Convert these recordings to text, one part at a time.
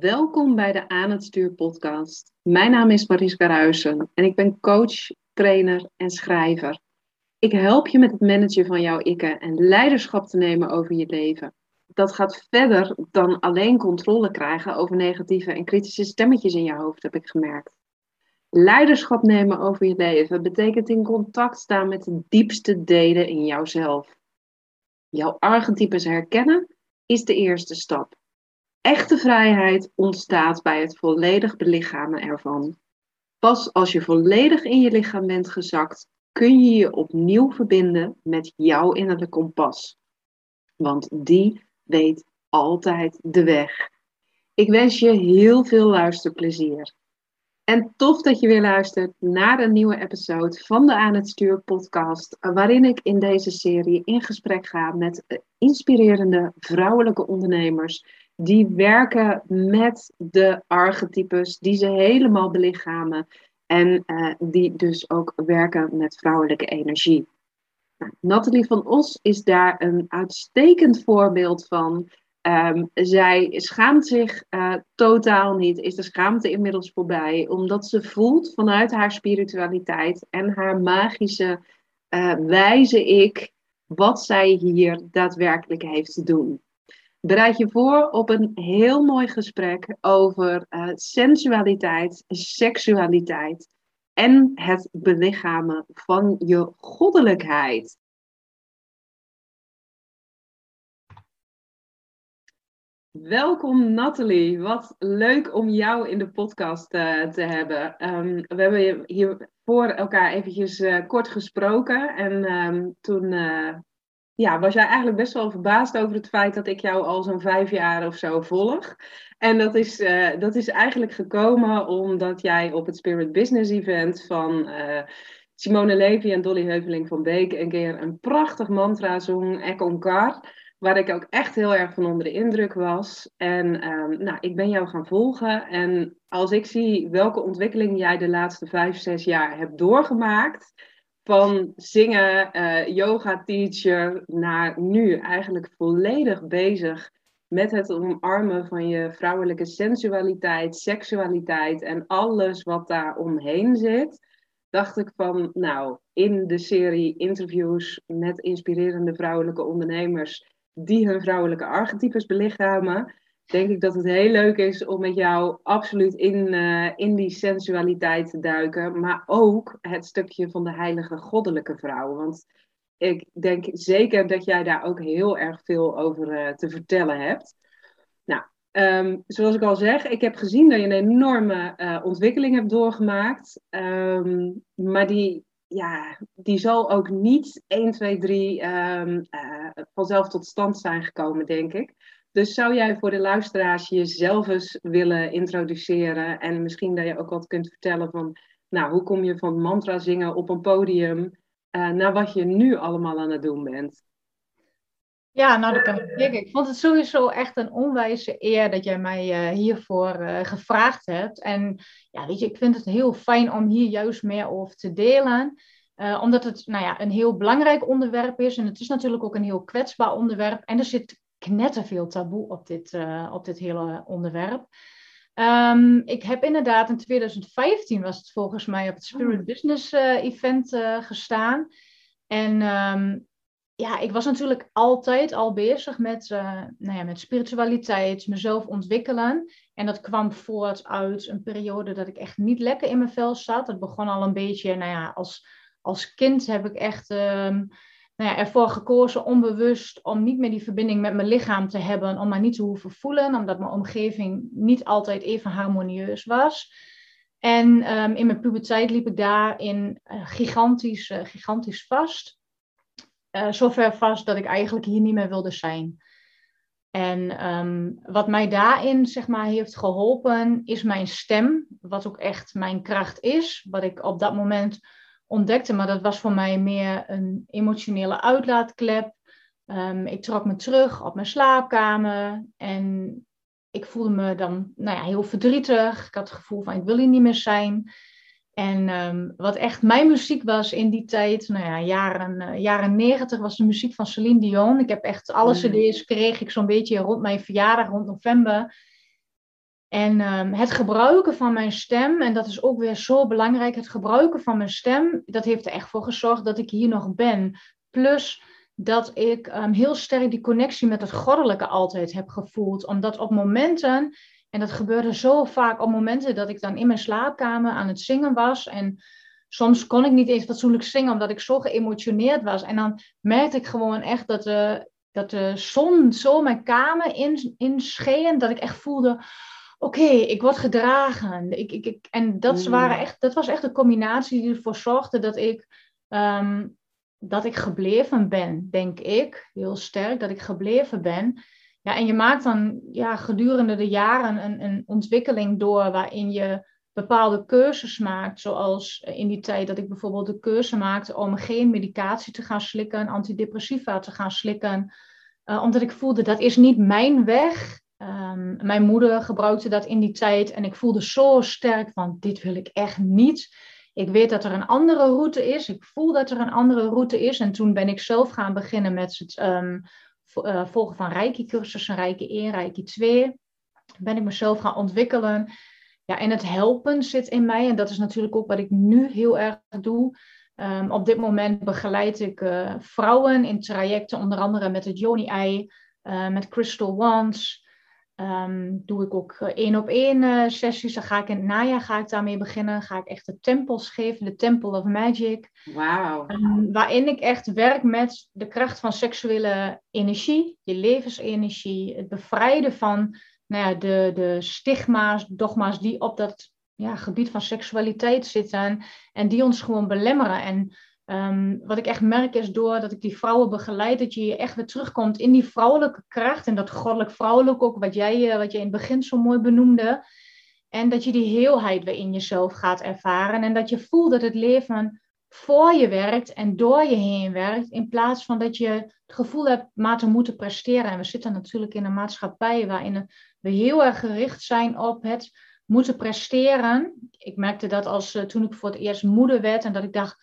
Welkom bij de Aan het Stuur podcast. Mijn naam is Mariska Ruijsen en ik ben coach, trainer en schrijver. Ik help je met het managen van jouw ikken en leiderschap te nemen over je leven. Dat gaat verder dan alleen controle krijgen over negatieve en kritische stemmetjes in je hoofd, heb ik gemerkt. Leiderschap nemen over je leven betekent in contact staan met de diepste delen in jouzelf. Jouw archetypes herkennen is de eerste stap. Echte vrijheid ontstaat bij het volledig belichamen ervan. Pas als je volledig in je lichaam bent gezakt, kun je je opnieuw verbinden met jouw innerlijke kompas. Want die weet altijd de weg. Ik wens je heel veel luisterplezier. En tof dat je weer luistert naar een nieuwe episode van de Aan het Stuur podcast, waarin ik in deze serie in gesprek ga met inspirerende vrouwelijke ondernemers die werken met de archetypes die ze helemaal belichamen en uh, die dus ook werken met vrouwelijke energie. Nou, Nathalie van Os is daar een uitstekend voorbeeld van. Um, zij schaamt zich uh, totaal niet, is de schaamte inmiddels voorbij, omdat ze voelt vanuit haar spiritualiteit en haar magische uh, wijze ik wat zij hier daadwerkelijk heeft te doen. Bereid je voor op een heel mooi gesprek over uh, sensualiteit, seksualiteit en het belichamen van je goddelijkheid. Welkom Nathalie, wat leuk om jou in de podcast uh, te hebben. Um, we hebben hier voor elkaar eventjes uh, kort gesproken en um, toen ja, was jij eigenlijk best wel verbaasd over het feit dat ik jou al zo'n vijf jaar of zo volg. En dat is, uh, dat is eigenlijk gekomen omdat jij op het Spirit Business Event van uh, Simone Levy en Dolly Heuveling van Beek een keer een prachtig mantra zong, Ek. Waar ik ook echt heel erg van onder de indruk was. En um, nou, ik ben jou gaan volgen. En als ik zie welke ontwikkeling jij de laatste vijf, zes jaar hebt doorgemaakt van zingen, uh, yoga teacher, naar nu eigenlijk volledig bezig met het omarmen van je vrouwelijke sensualiteit, seksualiteit en alles wat daar omheen zit, dacht ik van, nou, in de serie interviews met inspirerende vrouwelijke ondernemers die hun vrouwelijke archetypes belichamen, denk ik dat het heel leuk is om met jou absoluut in, uh, in die sensualiteit te duiken. Maar ook het stukje van de heilige goddelijke vrouw. Want ik denk zeker dat jij daar ook heel erg veel over uh, te vertellen hebt. Nou, um, zoals ik al zeg, ik heb gezien dat je een enorme uh, ontwikkeling hebt doorgemaakt. Um, maar die, ja, die zal ook niet 1, 2, 3 um, vanzelf tot stand zijn gekomen, denk ik. Dus zou jij voor de luisteraars jezelf eens willen introduceren en misschien dat je ook wat kunt vertellen van, nou, hoe kom je van mantra zingen op een podium uh, naar wat je nu allemaal aan het doen bent? Ja, nou, dat kan ik. Ik vond het sowieso echt een onwijze eer dat jij mij uh, hiervoor uh, gevraagd hebt. En ja, weet je, ik vind het heel fijn om hier juist meer over te delen. Omdat het nou ja, een heel belangrijk onderwerp is. En het is natuurlijk ook een heel kwetsbaar onderwerp. En er zit knetterveel taboe op dit, uh, op dit hele onderwerp. Um, ik heb inderdaad in 2015 was het volgens mij op het Spirit oh. Business uh, Event uh, gestaan. En um, ja, ik was natuurlijk altijd al bezig met, nou ja, met spiritualiteit, mezelf ontwikkelen. En dat kwam voort uit een periode dat ik echt niet lekker in mijn vel zat. Het begon al een beetje, nou ja, als, als kind heb ik echt... Um, nou ja, ervoor gekozen onbewust om niet meer die verbinding met mijn lichaam te hebben, om maar niet te hoeven voelen, omdat mijn omgeving niet altijd even harmonieus was. En um, in mijn puberteit liep ik daarin uh, gigantisch, uh, gigantisch vast. Uh, zover vast dat ik eigenlijk hier niet meer wilde zijn. En um, wat mij daarin zeg maar, heeft geholpen, is mijn stem, wat ook echt mijn kracht is. Wat ik op dat moment ontdekte. Maar dat was voor mij meer een emotionele uitlaatklep. Um, ik trok me terug op mijn slaapkamer en ik voelde me dan nou ja, heel verdrietig. Ik had het gevoel van ik wil hier niet meer zijn. En um, wat echt mijn muziek was in die tijd, nou ja, jaren, uh, jaren 90 was de muziek van Celine Dion. Ik heb echt alle mm. cd's kreeg ik zo'n beetje rond mijn verjaardag, rond november. En ehm, het gebruiken van mijn stem, en dat is ook weer zo belangrijk, het gebruiken van mijn stem, dat heeft er echt voor gezorgd dat ik hier nog ben. Plus dat ik ehm, heel sterk die connectie met het goddelijke altijd heb gevoeld. Omdat op momenten, en dat gebeurde zo vaak op momenten dat ik dan in mijn slaapkamer aan het zingen was. En soms kon ik niet eens fatsoenlijk zingen omdat ik zo geëmotioneerd was. En dan merkte ik gewoon echt dat de, dat de zon zo mijn kamer in, in. Dat ik echt voelde, oké, ik word gedragen. Ik, ik, ik, en dat, mm. waren echt, dat was echt een combinatie die ervoor zorgde dat ik, ehm, dat ik gebleven ben, denk ik. Heel sterk, dat ik gebleven ben. Ja, en je maakt dan ja, gedurende de jaren een, een ontwikkeling door waarin je bepaalde keuzes maakt. Zoals in die tijd dat ik bijvoorbeeld de keuze maakte om geen medicatie te gaan slikken, antidepressiva te gaan slikken. Uh, omdat ik voelde dat is niet mijn weg. Um, mijn moeder gebruikte dat in die tijd en ik voelde zo sterk van dit wil ik echt niet. Ik weet dat er een andere route is. Ik voel dat er een andere route is. En toen ben ik zelf gaan beginnen met het um, volgen van Reiki-cursussen, Reiki 1, Reiki 2. Ben ik mezelf gaan ontwikkelen. Ja, en het helpen zit in mij. En dat is natuurlijk ook wat ik nu heel erg doe. Um, op dit moment begeleid ik uh, vrouwen in trajecten, onder andere met het Joni Ei, uh, met Crystal Wands. Um, doe ik ook eh, één op één uh, sessies. Dan ga ik in het najaar ga ik daarmee beginnen. Ga ik echt de tempels geven, de Temple of Magic. Wauw. Um, waarin ik echt werk met de kracht van seksuele energie, je levensenergie, het bevrijden van nou ja, de, de stigma's, dogma's die op dat ja, gebied van seksualiteit zitten en die ons gewoon belemmeren. En Um, wat ik echt merk is doordat ik die vrouwen begeleid, dat je echt weer terugkomt in die vrouwelijke kracht en dat goddelijk vrouwelijk ook, wat jij, eh, wat jij in het begin zo mooi benoemde. En dat je die heelheid weer in jezelf gaat ervaren en dat je voelt dat het leven voor je werkt en door je heen werkt, in plaats van dat je het gevoel hebt maar te moeten presteren. En we zitten natuurlijk in een maatschappij waarin we heel erg gericht zijn op het moeten presteren. Ik merkte dat als uh, toen ik voor het eerst moeder werd en dat ik dacht,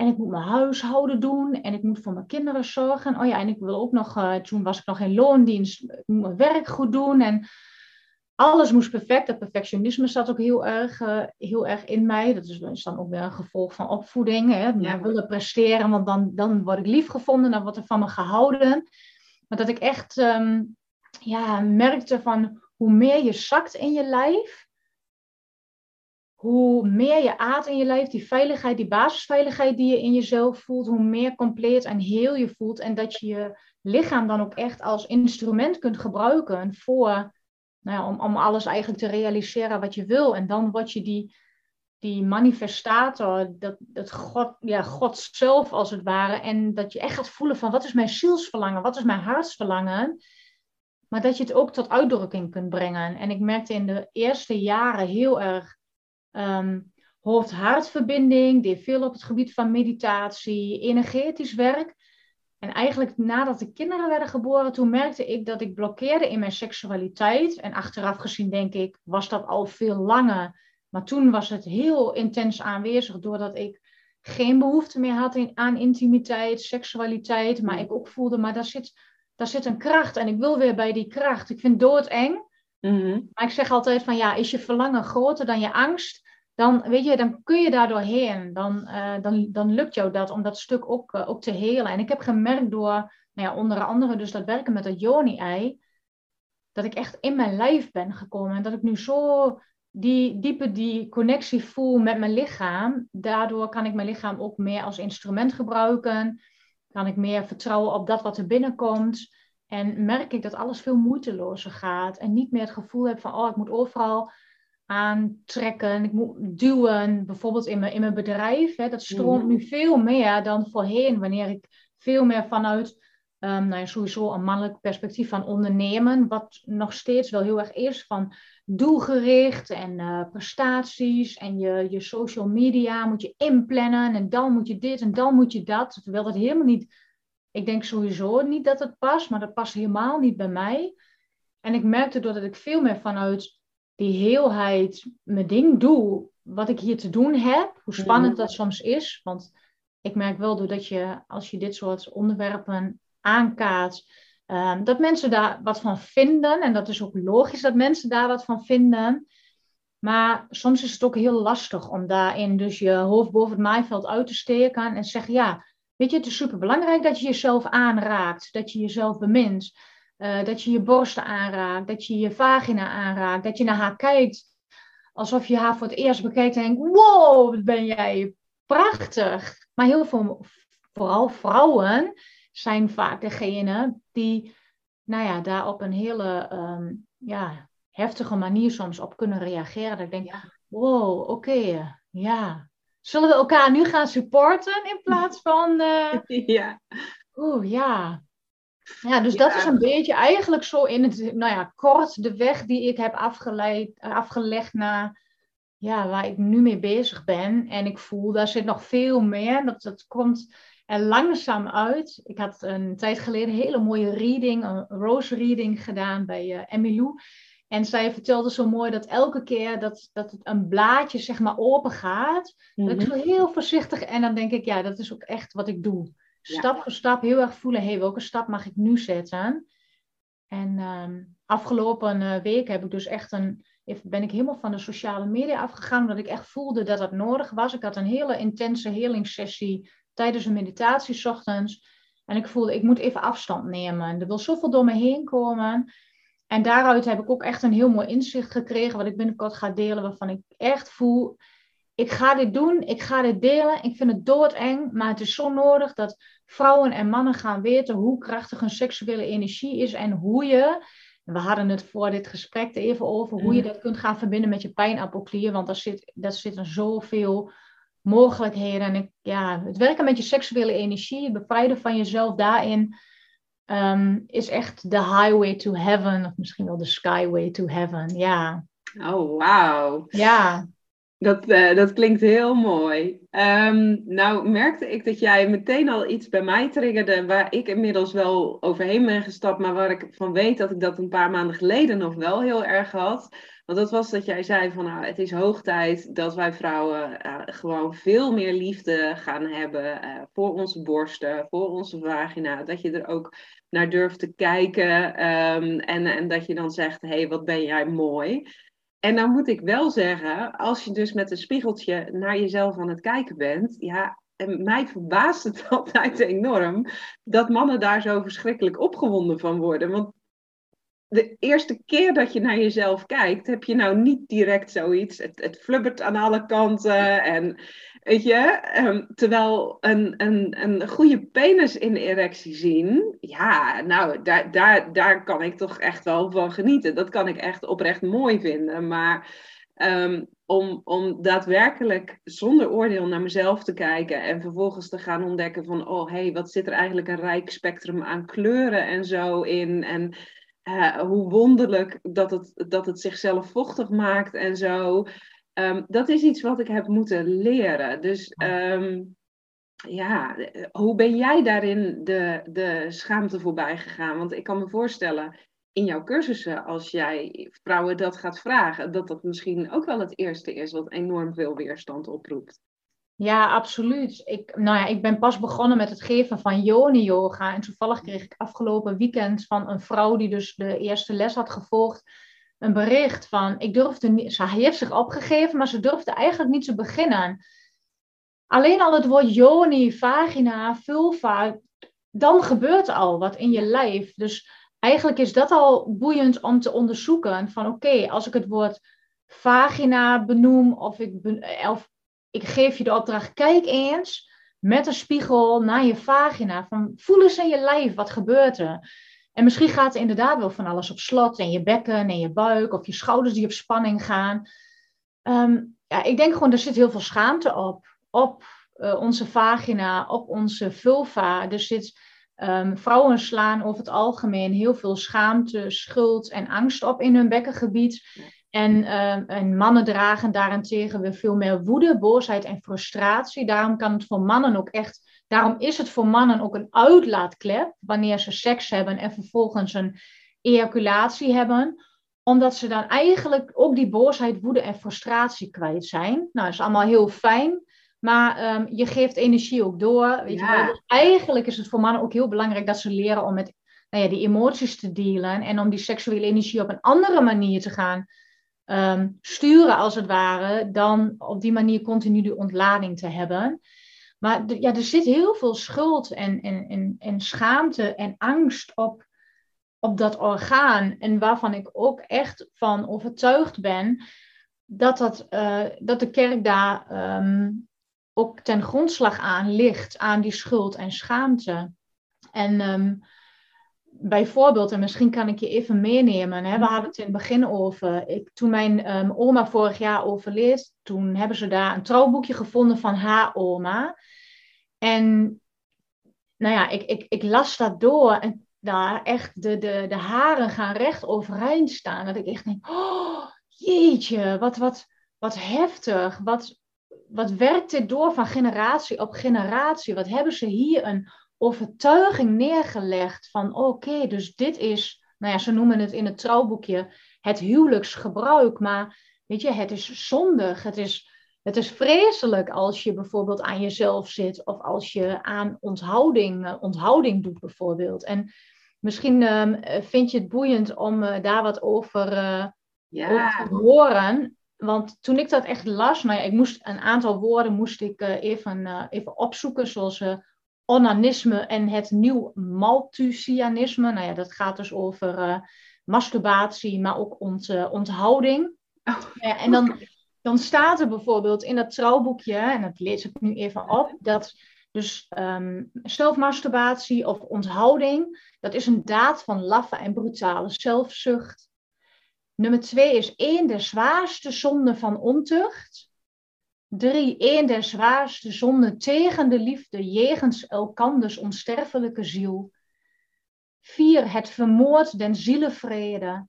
en ik moet mijn huishouden doen. En ik moet voor mijn kinderen zorgen. Oh ja, en ik wil ook nog, uh, toen was ik nog in loondienst. Ik moet mijn werk goed doen. En alles moest perfect. Dat perfectionisme zat ook heel erg, uh, heel erg in mij. Dat is, dan ook weer een gevolg van opvoeding. Hè? Ja. willen presteren, want dan, dan word ik lief gevonden. Dan wordt er van me gehouden. Maar dat ik echt um, ja, merkte van hoe meer je zakt in je lijf hoe meer je aard in je lijf, die veiligheid, die basisveiligheid die je in jezelf voelt, hoe meer compleet en heel je voelt. En dat je je lichaam dan ook echt als instrument kunt gebruiken voor, nou ja, om, om alles eigenlijk te realiseren wat je wil. En dan word je die, die manifestator, dat, dat God, ja, God zelf als het ware. En dat je echt gaat voelen van wat is mijn zielsverlangen, wat is mijn hartsverlangen. Maar dat je het ook tot uitdrukking kunt brengen. En ik merkte in de eerste jaren heel erg um, hoofd-hartverbinding, deed veel op het gebied van meditatie, energetisch werk. En eigenlijk nadat de kinderen werden geboren, toen merkte ik dat ik blokkeerde in mijn seksualiteit. En achteraf gezien denk ik, was dat al veel langer. Maar toen was het heel intens aanwezig, doordat ik geen behoefte meer had in, aan intimiteit, seksualiteit. Maar ik ook voelde, maar daar zit, daar zit een kracht en ik wil weer bij die kracht. Ik vind doodeng. Mm Maar ik zeg altijd van ja, is je verlangen groter dan je angst? Dan, weet je, dan kun je daar doorheen. Dan, uh, dan, dan lukt jou dat om dat stuk ook, uh, te helen. En ik heb gemerkt door, nou ja, onder andere dus dat werken met dat Joni-ei, dat ik echt in mijn lijf ben gekomen. En dat ik nu zo die diepe die connectie voel met mijn lichaam. Daardoor kan ik mijn lichaam ook meer als instrument gebruiken. Kan ik meer vertrouwen op dat wat er binnenkomt. En merk ik dat alles veel moeitelozer gaat. En niet meer het gevoel heb van, oh, ik moet overal aantrekken. Ik moet duwen, bijvoorbeeld in mijn, in mijn bedrijf. Hè, dat stroomt mhm. nu veel meer dan voorheen. Wanneer ik veel meer vanuit um, nou ja, sowieso een mannelijk perspectief van ondernemen. Wat nog steeds wel heel erg is van doelgericht en uh, prestaties. En je, je social media moet je inplannen. En dan moet je dit en dan moet je dat. Terwijl dat helemaal niet ik denk sowieso niet dat het past, maar dat past helemaal niet bij mij. En ik merkte doordat ik veel meer vanuit die heelheid mijn ding doe, wat ik hier te doen heb, hoe spannend dat soms is. Want ik merk wel doordat je, als je dit soort onderwerpen aankaart, Ehm, dat mensen daar wat van vinden. En dat is ook logisch dat mensen daar wat van vinden. Maar soms is het ook heel lastig om daarin dus je hoofd boven het maaiveld uit te steken en zeggen, ja, weet je, het is superbelangrijk dat je jezelf aanraakt, dat je jezelf bemint, uh, dat je je borsten aanraakt, dat je je vagina aanraakt, dat je naar haar kijkt alsof je haar voor het eerst bekijkt en denkt, wow, wat ben jij prachtig. Maar heel veel, vooral vrouwen, zijn vaak degene die, nou ja, daar op een hele, um, ja, heftige manier soms op kunnen reageren. Dat ik denk, wow, oké, ja. Zullen we elkaar nu gaan supporten in plaats van... Uh... ja. Oeh, ja. Ja, dus dat is een beetje eigenlijk zo in het, nou ja, kort de weg die ik heb afgeleid, afgelegd naar ja, waar ik nu mee bezig ben. En ik voel, daar zit nog veel meer. Dat, dat komt er langzaam uit. Ik had een tijd geleden een hele mooie reading, een rose reading gedaan bij uh, Emilou. En zij vertelde zo mooi dat elke keer dat, dat het een blaadje zeg maar open gaat, dat ik mhm. zo heel voorzichtig en dan denk ik, ja, dat is ook echt wat ik doe. Stap voor stap heel erg voelen, hé, welke stap mag ik nu zetten? En um, afgelopen uh, week heb ik dus echt een, ben ik helemaal van de sociale media afgegaan, omdat ik echt voelde dat dat nodig was. Ik had een hele intense helingssessie tijdens een meditatie ochtends. En ik voelde, ik moet even afstand nemen. Er wil zoveel door me heen komen. En daaruit heb ik ook echt een heel mooi inzicht gekregen, wat ik binnenkort ga delen, waarvan ik echt voel, ik ga dit doen, ik ga dit delen. Ik vind het doodeng, maar het is zo nodig dat vrouwen en mannen gaan weten hoe krachtig hun seksuele energie is en hoe je, we hadden het voor dit gesprek er even over, hoe je mhm. dat kunt gaan verbinden met je pijnappelklier, want daar, zit, daar zitten zoveel mogelijkheden. En ik, ja, het werken met je seksuele energie, het bevrijden van jezelf daarin, Ehm, is echt de highway to heaven, of misschien wel de skyway to heaven. Ja. Oh, wauw. Ja. Dat, uh, dat klinkt heel mooi. Um, nou, merkte ik dat jij meteen al iets bij mij triggerde waar ik inmiddels wel overheen ben gestapt, maar waar ik van weet dat ik dat een paar maanden geleden nog wel heel erg had. Want dat was dat jij zei van nou, het is hoog tijd dat wij vrouwen uh, gewoon veel meer liefde gaan hebben uh, voor onze borsten, voor onze vagina. Dat je er ook naar durft te kijken. Um, en, en dat je dan zegt, hé, hey, wat ben jij mooi. En dan moet ik wel zeggen, als je dus met een spiegeltje naar jezelf aan het kijken bent, ja, en mij verbaast het altijd enorm dat mannen daar zo verschrikkelijk opgewonden van worden. Want de eerste keer dat je naar jezelf kijkt, heb je nou niet direct zoiets. Het, het flubbert aan alle kanten en Weet je, ehm, terwijl een, een, een goede penis in erectie zien, ja, nou, daar, daar, daar kan ik toch echt wel van genieten. Dat kan ik echt oprecht mooi vinden. Maar um, om, om daadwerkelijk zonder oordeel naar mezelf te kijken en vervolgens te gaan ontdekken van, oh hé, hey, wat zit er eigenlijk een rijk spectrum aan kleuren en zo in. En uh, hoe wonderlijk dat het, dat het zichzelf vochtig maakt en zo. Um, dat is iets wat ik heb moeten leren. Dus um, ja, hoe ben jij daarin de, de schaamte voorbij gegaan? Want ik kan me voorstellen, in jouw cursussen, als jij vrouwen dat gaat vragen, dat dat misschien ook wel het eerste is wat enorm veel weerstand oproept. Ja, absoluut. Ik, nou ja, ik ben pas begonnen met het geven van yoni yoga. En toevallig kreeg ik afgelopen weekend van een vrouw die dus de eerste les had gevolgd een bericht van, ik durfde niet, ze heeft zich opgegeven, maar ze durfde eigenlijk niet te beginnen. Alleen al het woord yoni, vagina, vulva, dan gebeurt al wat in je lijf. Dus eigenlijk is dat al boeiend om te onderzoeken. Van oké, als ik het woord vagina benoem of ik, of ik geef je de opdracht, kijk eens met een spiegel naar je vagina. Van, voel eens in je lijf, wat gebeurt er? En misschien gaat er inderdaad wel van alles op slot. En je bekken en je buik of je schouders die op spanning gaan. Ehm, ja, ik denk gewoon, er zit heel veel schaamte op. Op uh, onze vagina, op onze vulva. Er zit, um, vrouwen slaan over het algemeen heel veel schaamte, schuld en angst op in hun bekkengebied. En, um, en, mannen dragen daarentegen weer veel meer woede, boosheid en frustratie. Daarom kan het voor mannen ook echt Daarom is het voor mannen ook een uitlaatklep wanneer ze seks hebben en vervolgens een ejaculatie hebben omdat ze dan eigenlijk ook die boosheid, woede en frustratie kwijt zijn. Nou, dat is allemaal heel fijn. Maar ehm, je geeft energie ook door. Weet je wel? Dus eigenlijk is het voor mannen ook heel belangrijk dat ze leren om met nou ja, die emoties te delen en om die seksuele energie op een andere manier te gaan ehm, sturen, als het ware, dan op die manier continu die ontlading te hebben. Maar ja, er zit heel veel schuld en, en, en, en schaamte en angst op, op dat orgaan. En waarvan ik ook echt van overtuigd ben dat, dat, uh, dat de kerk daar ehm, ook ten grondslag aan ligt, aan die schuld en schaamte. En um, bijvoorbeeld, en misschien kan ik je even meenemen, hè, we hadden het in het begin over, ik, toen mijn um, oma vorig jaar overleed, toen hebben ze daar een trouwboekje gevonden van haar oma. En nou ja, ik, ik, ik las dat door en daar echt de, de, de haren gaan recht overeind staan. Dat ik echt denk, oh jeetje, wat, wat, wat heftig. Wat, wat werkt dit door van generatie op generatie? Wat hebben ze hier een overtuiging neergelegd van oké, dus dit is, nou ja, ze noemen het in het trouwboekje het huwelijksgebruik, maar weet je, het is zondig, het is, het is vreselijk als je bijvoorbeeld aan jezelf zit of als je aan onthouding, eh, onthouding doet bijvoorbeeld. En misschien uh, vind je het boeiend om uh, daar wat over, uh, ja. over te horen. Want toen ik dat echt las, nou ja, ik moest een aantal woorden moest ik even, even opzoeken, zoals onanisme en het nieuw Malthusianisme. Nou ja, dat gaat dus over masturbatie, maar ook ont, onthouding. Oh. Ja, en dan dan staat er bijvoorbeeld in dat trouwboekje, en dat lees ik nu even op, dat dus um, zelfmasturbatie of onthouding, dat is een daad van laffe en brutale zelfzucht. Nummer twee is één der zwaarste zonden van ontucht. Drie, één der zwaarste zonden tegen de liefde, jegens elkanders onsterfelijke ziel. Vier, het vermoord den zielevrede.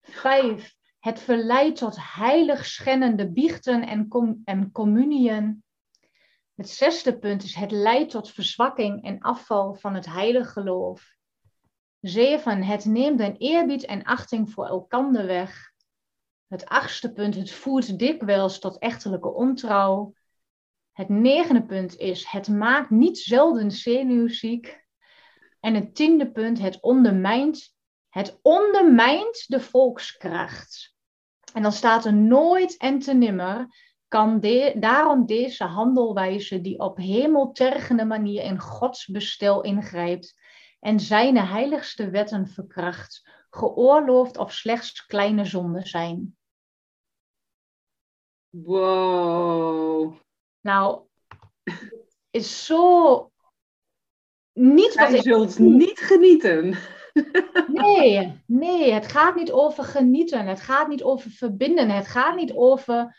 Vijf, het verleidt tot heilig schennende biechten en, com en communiën. Het zesde punt is het leidt tot verzwakking en afval van het heilige geloof. Zeven, het neemt een eerbied en achting voor elkander weg. Het achtste punt, het voert dikwijls tot echtelijke ontrouw. Het negende punt is, het maakt niet zelden zenuwziek. En het tiende punt, het ondermijnt het ondermijnt de volkskracht. En dan staat er nooit en te nimmer kan daarom deze handelwijze die op hemeltergende manier in Gods bestel ingrijpt en zijn heiligste wetten verkracht, geoorloofd of slechts kleine zonden zijn. Wow. Nou, is zo niet wat je zult niet genieten. Nee, nee, het gaat niet over genieten. Het gaat niet over verbinden. Het gaat niet over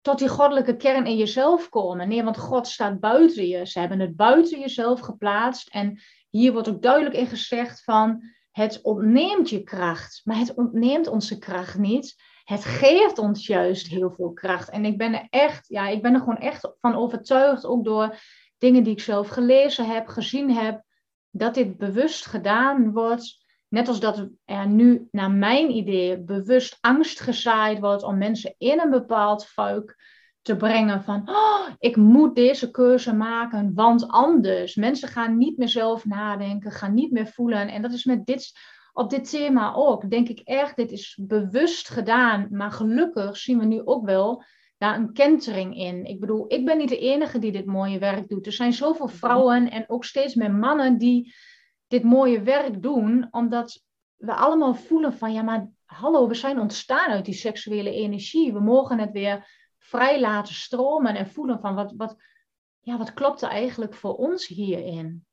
tot die goddelijke kern in jezelf komen. Nee, want God staat buiten je. Ze hebben het buiten jezelf geplaatst. En hier wordt ook duidelijk in gezegd van het ontneemt je kracht. Maar het ontneemt onze kracht niet. Het geeft ons juist heel veel kracht. En ik ben er echt, ja, ik ben er gewoon echt van overtuigd, ook door dingen die ik zelf gelezen heb, gezien heb dat dit bewust gedaan wordt. Net als dat er nu, naar mijn idee, bewust angst gezaaid wordt om mensen in een bepaald fuik te brengen van, oh, ik moet deze keuze maken, want anders. Mensen gaan niet meer zelf nadenken, gaan niet meer voelen. En dat is met dit, op dit thema ook. Denk ik echt, dit is bewust gedaan. Maar gelukkig zien we nu ook wel daar een kentering in. Ik bedoel, ik ben niet de enige die dit mooie werk doet. Er zijn zoveel vrouwen en ook steeds meer mannen die dit mooie werk doen, omdat we allemaal voelen van, ja, maar hallo, we zijn ontstaan uit die seksuele energie. We mogen het weer vrij laten stromen en voelen van, wat, wat, ja, wat klopt er eigenlijk voor ons hierin?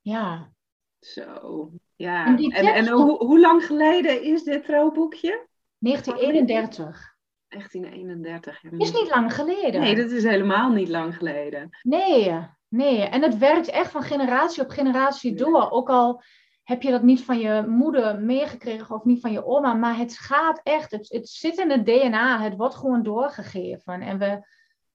Ja. Zo, ja. En, en, en hoe, hoe lang geleden is dit trouwboekje? 1931. 1931. Is niet lang geleden. Nee, dat is helemaal niet lang geleden. Nee, nee. En het werkt echt van generatie op generatie door. Ook al heb je dat niet van je moeder meegekregen of niet van je oma, maar het gaat echt. Het, het zit in het DNA. Het wordt gewoon doorgegeven. En we,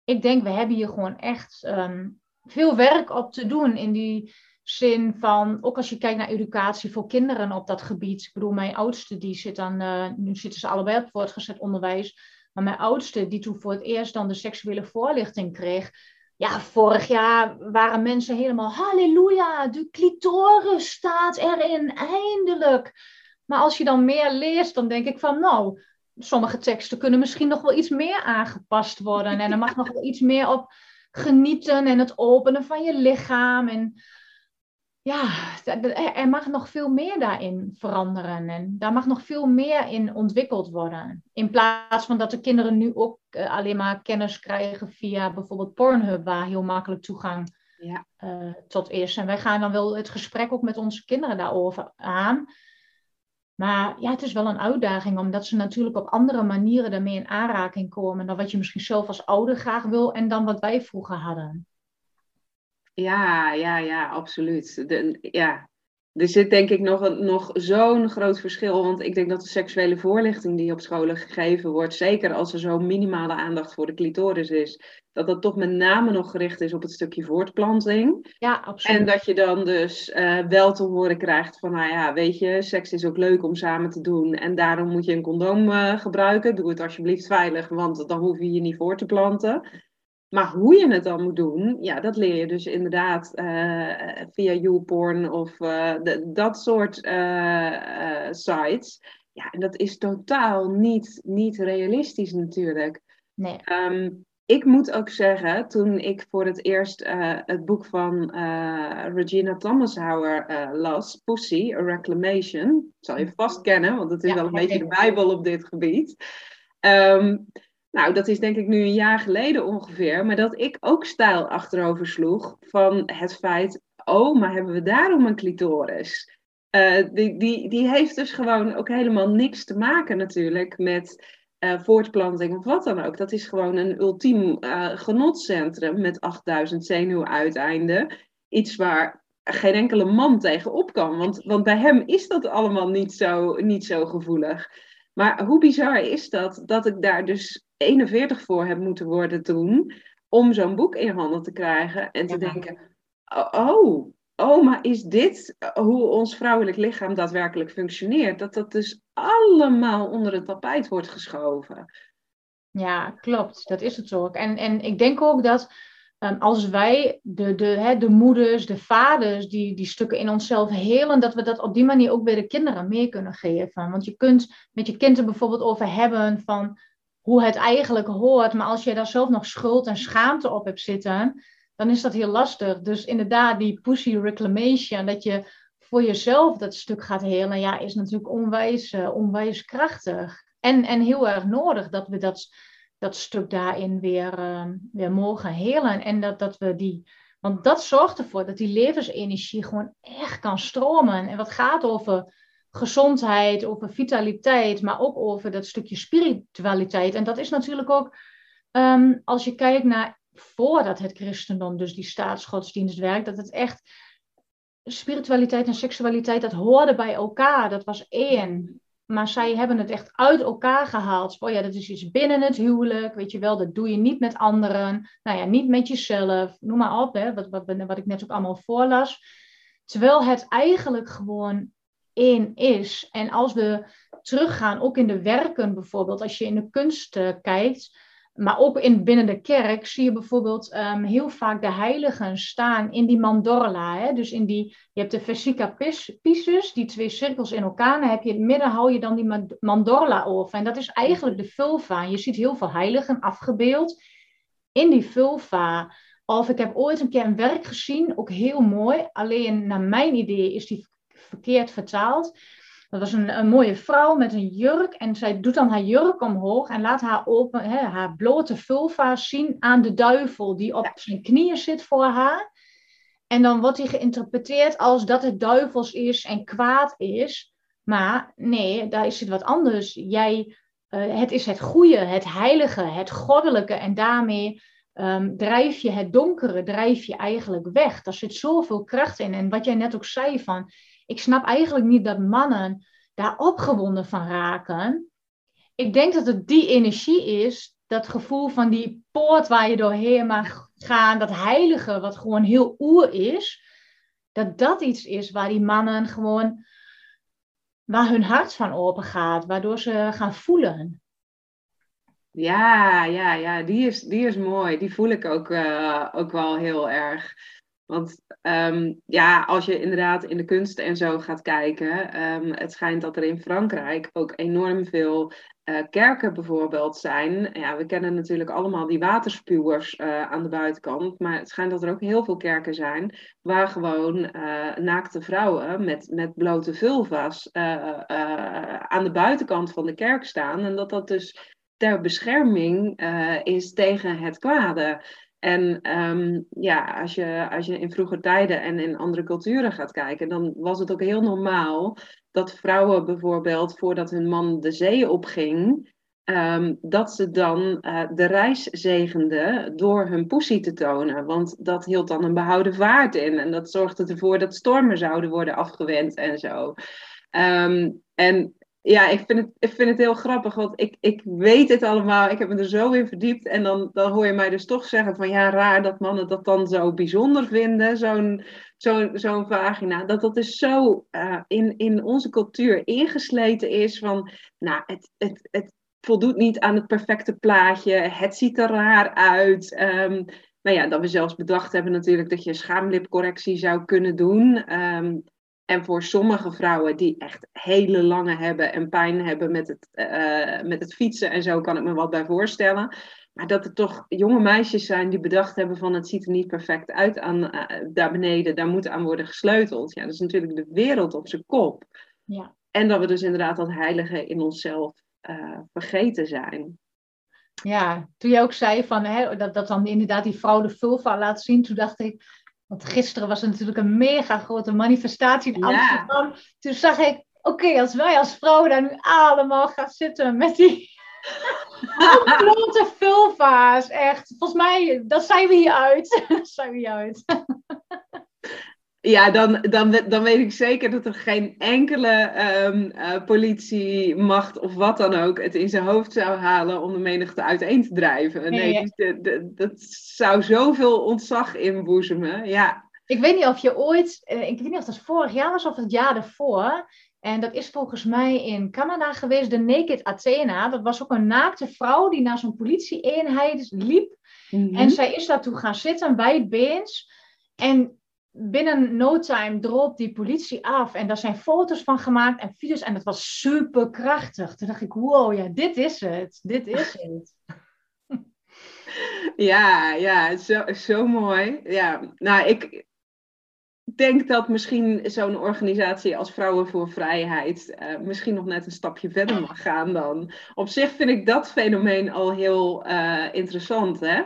ik denk, we hebben hier gewoon echt ehm, veel werk op te doen in die zin van, ook als je kijkt naar educatie voor kinderen op dat gebied. Ik bedoel, mijn oudste, die zit dan, uh, nu zitten ze allebei op voortgezet onderwijs. Maar mijn oudste, die toen voor het eerst dan de seksuele voorlichting kreeg, ja, vorig jaar waren mensen helemaal, halleluja, de clitoris staat erin, eindelijk. Maar als je dan meer leest, dan denk ik van, nou, sommige teksten kunnen misschien nog wel iets meer aangepast worden. En er mag nog wel iets meer op genieten en het openen van je lichaam. En ja, er mag nog veel meer daarin veranderen. En daar mag nog veel meer in ontwikkeld worden. In plaats van dat de kinderen nu ook eh, alleen maar kennis krijgen via bijvoorbeeld Pornhub, waar heel makkelijk toegang ja. uh, tot is. En wij gaan dan wel het gesprek ook met onze kinderen daarover aan. Maar ja, het is wel een uitdaging, omdat ze natuurlijk op andere manieren daarmee in aanraking komen dan wat je misschien zelf als ouder graag wil en dan wat wij vroeger hadden. Ja, ja, ja, absoluut. De, ja. Er zit denk ik nog, nog zo'n groot verschil. Want ik denk dat de seksuele voorlichting die op scholen gegeven wordt, zeker als er zo'n minimale aandacht voor de clitoris is, dat dat toch met name nog gericht is op het stukje voortplanting. Ja, absoluut. En dat je dan dus uh, wel te horen krijgt van, nou ja, weet je, seks is ook leuk om samen te doen. En daarom moet je een condoom uh, gebruiken. Doe het alsjeblieft veilig, want dan hoef je je niet voor te planten. Maar hoe je het dan moet doen, ja, dat leer je dus inderdaad uh, via YouPorn of uh, de, dat soort uh, sites. Ja, en dat is totaal niet, niet realistisch natuurlijk. Nee. Um, ik moet ook zeggen, toen ik voor het eerst het boek van Regina Thomashauer las, Pussy, A Reclamation, zal je vast kennen, want het is ja, wel een beetje de bijbel op dit gebied. Um, nou, dat is denk ik nu een jaar geleden ongeveer, maar dat ik ook stijl achterover sloeg van het feit, oh, maar hebben we daarom een clitoris? Uh, die, die, die heeft dus gewoon ook helemaal niks te maken natuurlijk met uh, voortplanting of wat dan ook. Dat is gewoon een ultiem uh, genotcentrum met 8000 zenuwuiteinden. Iets waar geen enkele man tegenop kan, want, want bij hem is dat allemaal niet zo, niet zo gevoelig. Maar hoe bizar is dat, dat ik daar dus 41 voor heb moeten worden toen, om zo'n boek in handen te krijgen en te denken, oh, oh, maar is dit hoe ons vrouwelijk lichaam daadwerkelijk functioneert? Dat dat dus allemaal onder het tapijt wordt geschoven. Ja, klopt. Dat is het ook. En, en ik denk ook dat um, als wij, de, de, hè, de moeders, de vaders, die, die stukken in onszelf helen, dat we dat op die manier ook bij de kinderen mee kunnen geven. Want je kunt met je kind er bijvoorbeeld over hebben van hoe het eigenlijk hoort. Maar als je daar zelf nog schuld en schaamte op hebt zitten, dan is dat heel lastig. Dus inderdaad, die pussy reclamation, dat je voor jezelf dat stuk gaat helen, ja, is natuurlijk onwijs, uh, onwijs krachtig. En, en heel erg nodig dat we dat, dat stuk daarin weer, uh, weer mogen helen. En dat, dat we die. Want dat zorgt ervoor dat die levensenergie gewoon echt kan stromen. En wat gaat over gezondheid, over vitaliteit, maar ook over dat stukje spiritualiteit. En dat is natuurlijk ook, um, als je kijkt naar voordat het christendom, dus die staatsgodsdienst werkt, dat het echt spiritualiteit en seksualiteit, dat hoorde bij elkaar, dat was één. Maar zij hebben het echt uit elkaar gehaald. Oh ja, dat is iets binnen het huwelijk, weet je wel, dat doe je niet met anderen. Nou ja, niet met jezelf, noem maar op, hè, wat, wat, wat ik net ook allemaal voorlas. Terwijl het eigenlijk gewoon is. En als we teruggaan, ook in de werken bijvoorbeeld, als je in de kunst uh, kijkt, maar ook in, binnen de kerk, zie je bijvoorbeeld um, heel vaak de heiligen staan in die mandorla. Hè? Dus in die, je hebt de Vesica Pisces, die twee cirkels in elkaar. Dan heb je in het midden, hou je dan die mandorla over. En dat is eigenlijk de vulva. Je ziet heel veel heiligen afgebeeld in die vulva. Of ik heb ooit een keer een werk gezien, ook heel mooi. Alleen naar mijn idee is die verkeerd vertaald. Dat was een, een, mooie vrouw met een jurk. En zij doet dan haar jurk omhoog en laat haar, open, hè, haar blote vulva zien aan de duivel die op zijn knieën zit voor haar. En dan wordt hij geïnterpreteerd als dat het duivels is en kwaad is. Maar nee, daar is het wat anders. Jij, uh, het is het goede, het heilige, het goddelijke. En daarmee um, drijf je het donkere, drijf je eigenlijk weg. Daar zit zoveel kracht in. En wat jij net ook zei van, ik snap eigenlijk niet dat mannen daar opgewonden van raken. Ik denk dat het die energie is, dat gevoel van die poort waar je doorheen mag gaan, dat heilige wat gewoon heel oer is, dat dat iets is waar die mannen gewoon, waar hun hart van open gaat, waardoor ze gaan voelen. Ja, ja, ja, die is, die is mooi. Die voel ik ook, uh, ook wel heel erg. Want um, ja, als je inderdaad in de kunsten en zo gaat kijken, um, het schijnt dat er in Frankrijk ook enorm veel uh, kerken bijvoorbeeld zijn. Ja, we kennen natuurlijk allemaal die waterspuwers uh, aan de buitenkant, maar het schijnt dat er ook heel veel kerken zijn waar gewoon uh, naakte vrouwen met, met blote vulva's aan de buitenkant van de kerk staan. En dat dat dus ter bescherming is tegen het kwade. En um, ja, als je, als je in vroeger tijden en in andere culturen gaat kijken, dan was het ook heel normaal dat vrouwen bijvoorbeeld voordat hun man de zee opging, um, dat ze dan uh, de reis zegenden door hun poesie te tonen. Want dat hield dan een behouden vaart in en dat zorgde ervoor dat stormen zouden worden afgewend en zo. Um, en ja, ik vind, het, ik vind het heel grappig, want ik, ik weet het allemaal. Ik heb me er zo in verdiept. En dan, dan hoor je mij dus toch zeggen van ja, raar dat mannen dat dan zo bijzonder vinden, zo'n zo'n zo'n vagina. Dat dat dus zo uh, in, in onze cultuur ingesleten is van, nou, het, het, het voldoet niet aan het perfecte plaatje. Het ziet er raar uit. Um, nou ja, dat we zelfs bedacht hebben natuurlijk dat je schaamlipcorrectie zou kunnen doen. Um, en voor sommige vrouwen die echt hele lange hebben en pijn hebben met het, uh, met het fietsen en zo, kan ik me wat bij voorstellen. Maar dat er toch jonge meisjes zijn die bedacht hebben van het ziet er niet perfect uit aan, uh, daar beneden, daar moet aan worden gesleuteld. Ja, dat is natuurlijk de wereld op zijn kop. Ja. En dat we dus inderdaad dat heilige in onszelf uh, vergeten zijn. Ja, toen je ook zei van, hè, dat, dat dan inderdaad die vrouw de vulva laat zien, toen dacht ik, want gisteren was er natuurlijk een mega grote manifestatie in Amsterdam. Toen zag ik, oké, als wij als vrouwen daar nu allemaal gaan zitten met die grote vulva's, echt. Volgens mij, dat zijn we hier uit. dat zijn we hier uit. Ja, dan, dan, dan weet ik zeker dat er geen enkele um, uh, politiemacht of wat dan ook het in zijn hoofd zou halen om de menigte uiteen te drijven. Nee, nee de, de, dat zou zoveel ontzag inboezemen. Ja. Ik weet niet of je ooit, eh, ik weet niet of dat vorig jaar was of het jaar ervoor. En dat is volgens mij in Canada geweest, de Naked Athena. Dat was ook een naakte vrouw die naar zo'n politie-eenheid liep. Mm -hmm. En zij is daartoe gaan zitten, wijdbeens. En binnen no time droop die politie af. En daar zijn foto's van gemaakt en video's. En dat was super krachtig. Toen dacht ik, wow, ja, dit is het. Dit is het. Ja, ja, zo, zo mooi. Ja, nou, ik denk dat misschien zo'n organisatie als Vrouwen voor Vrijheid uh, misschien nog net een stapje verder mag gaan dan. Op zich vind ik dat fenomeen al heel uh, interessant, hè?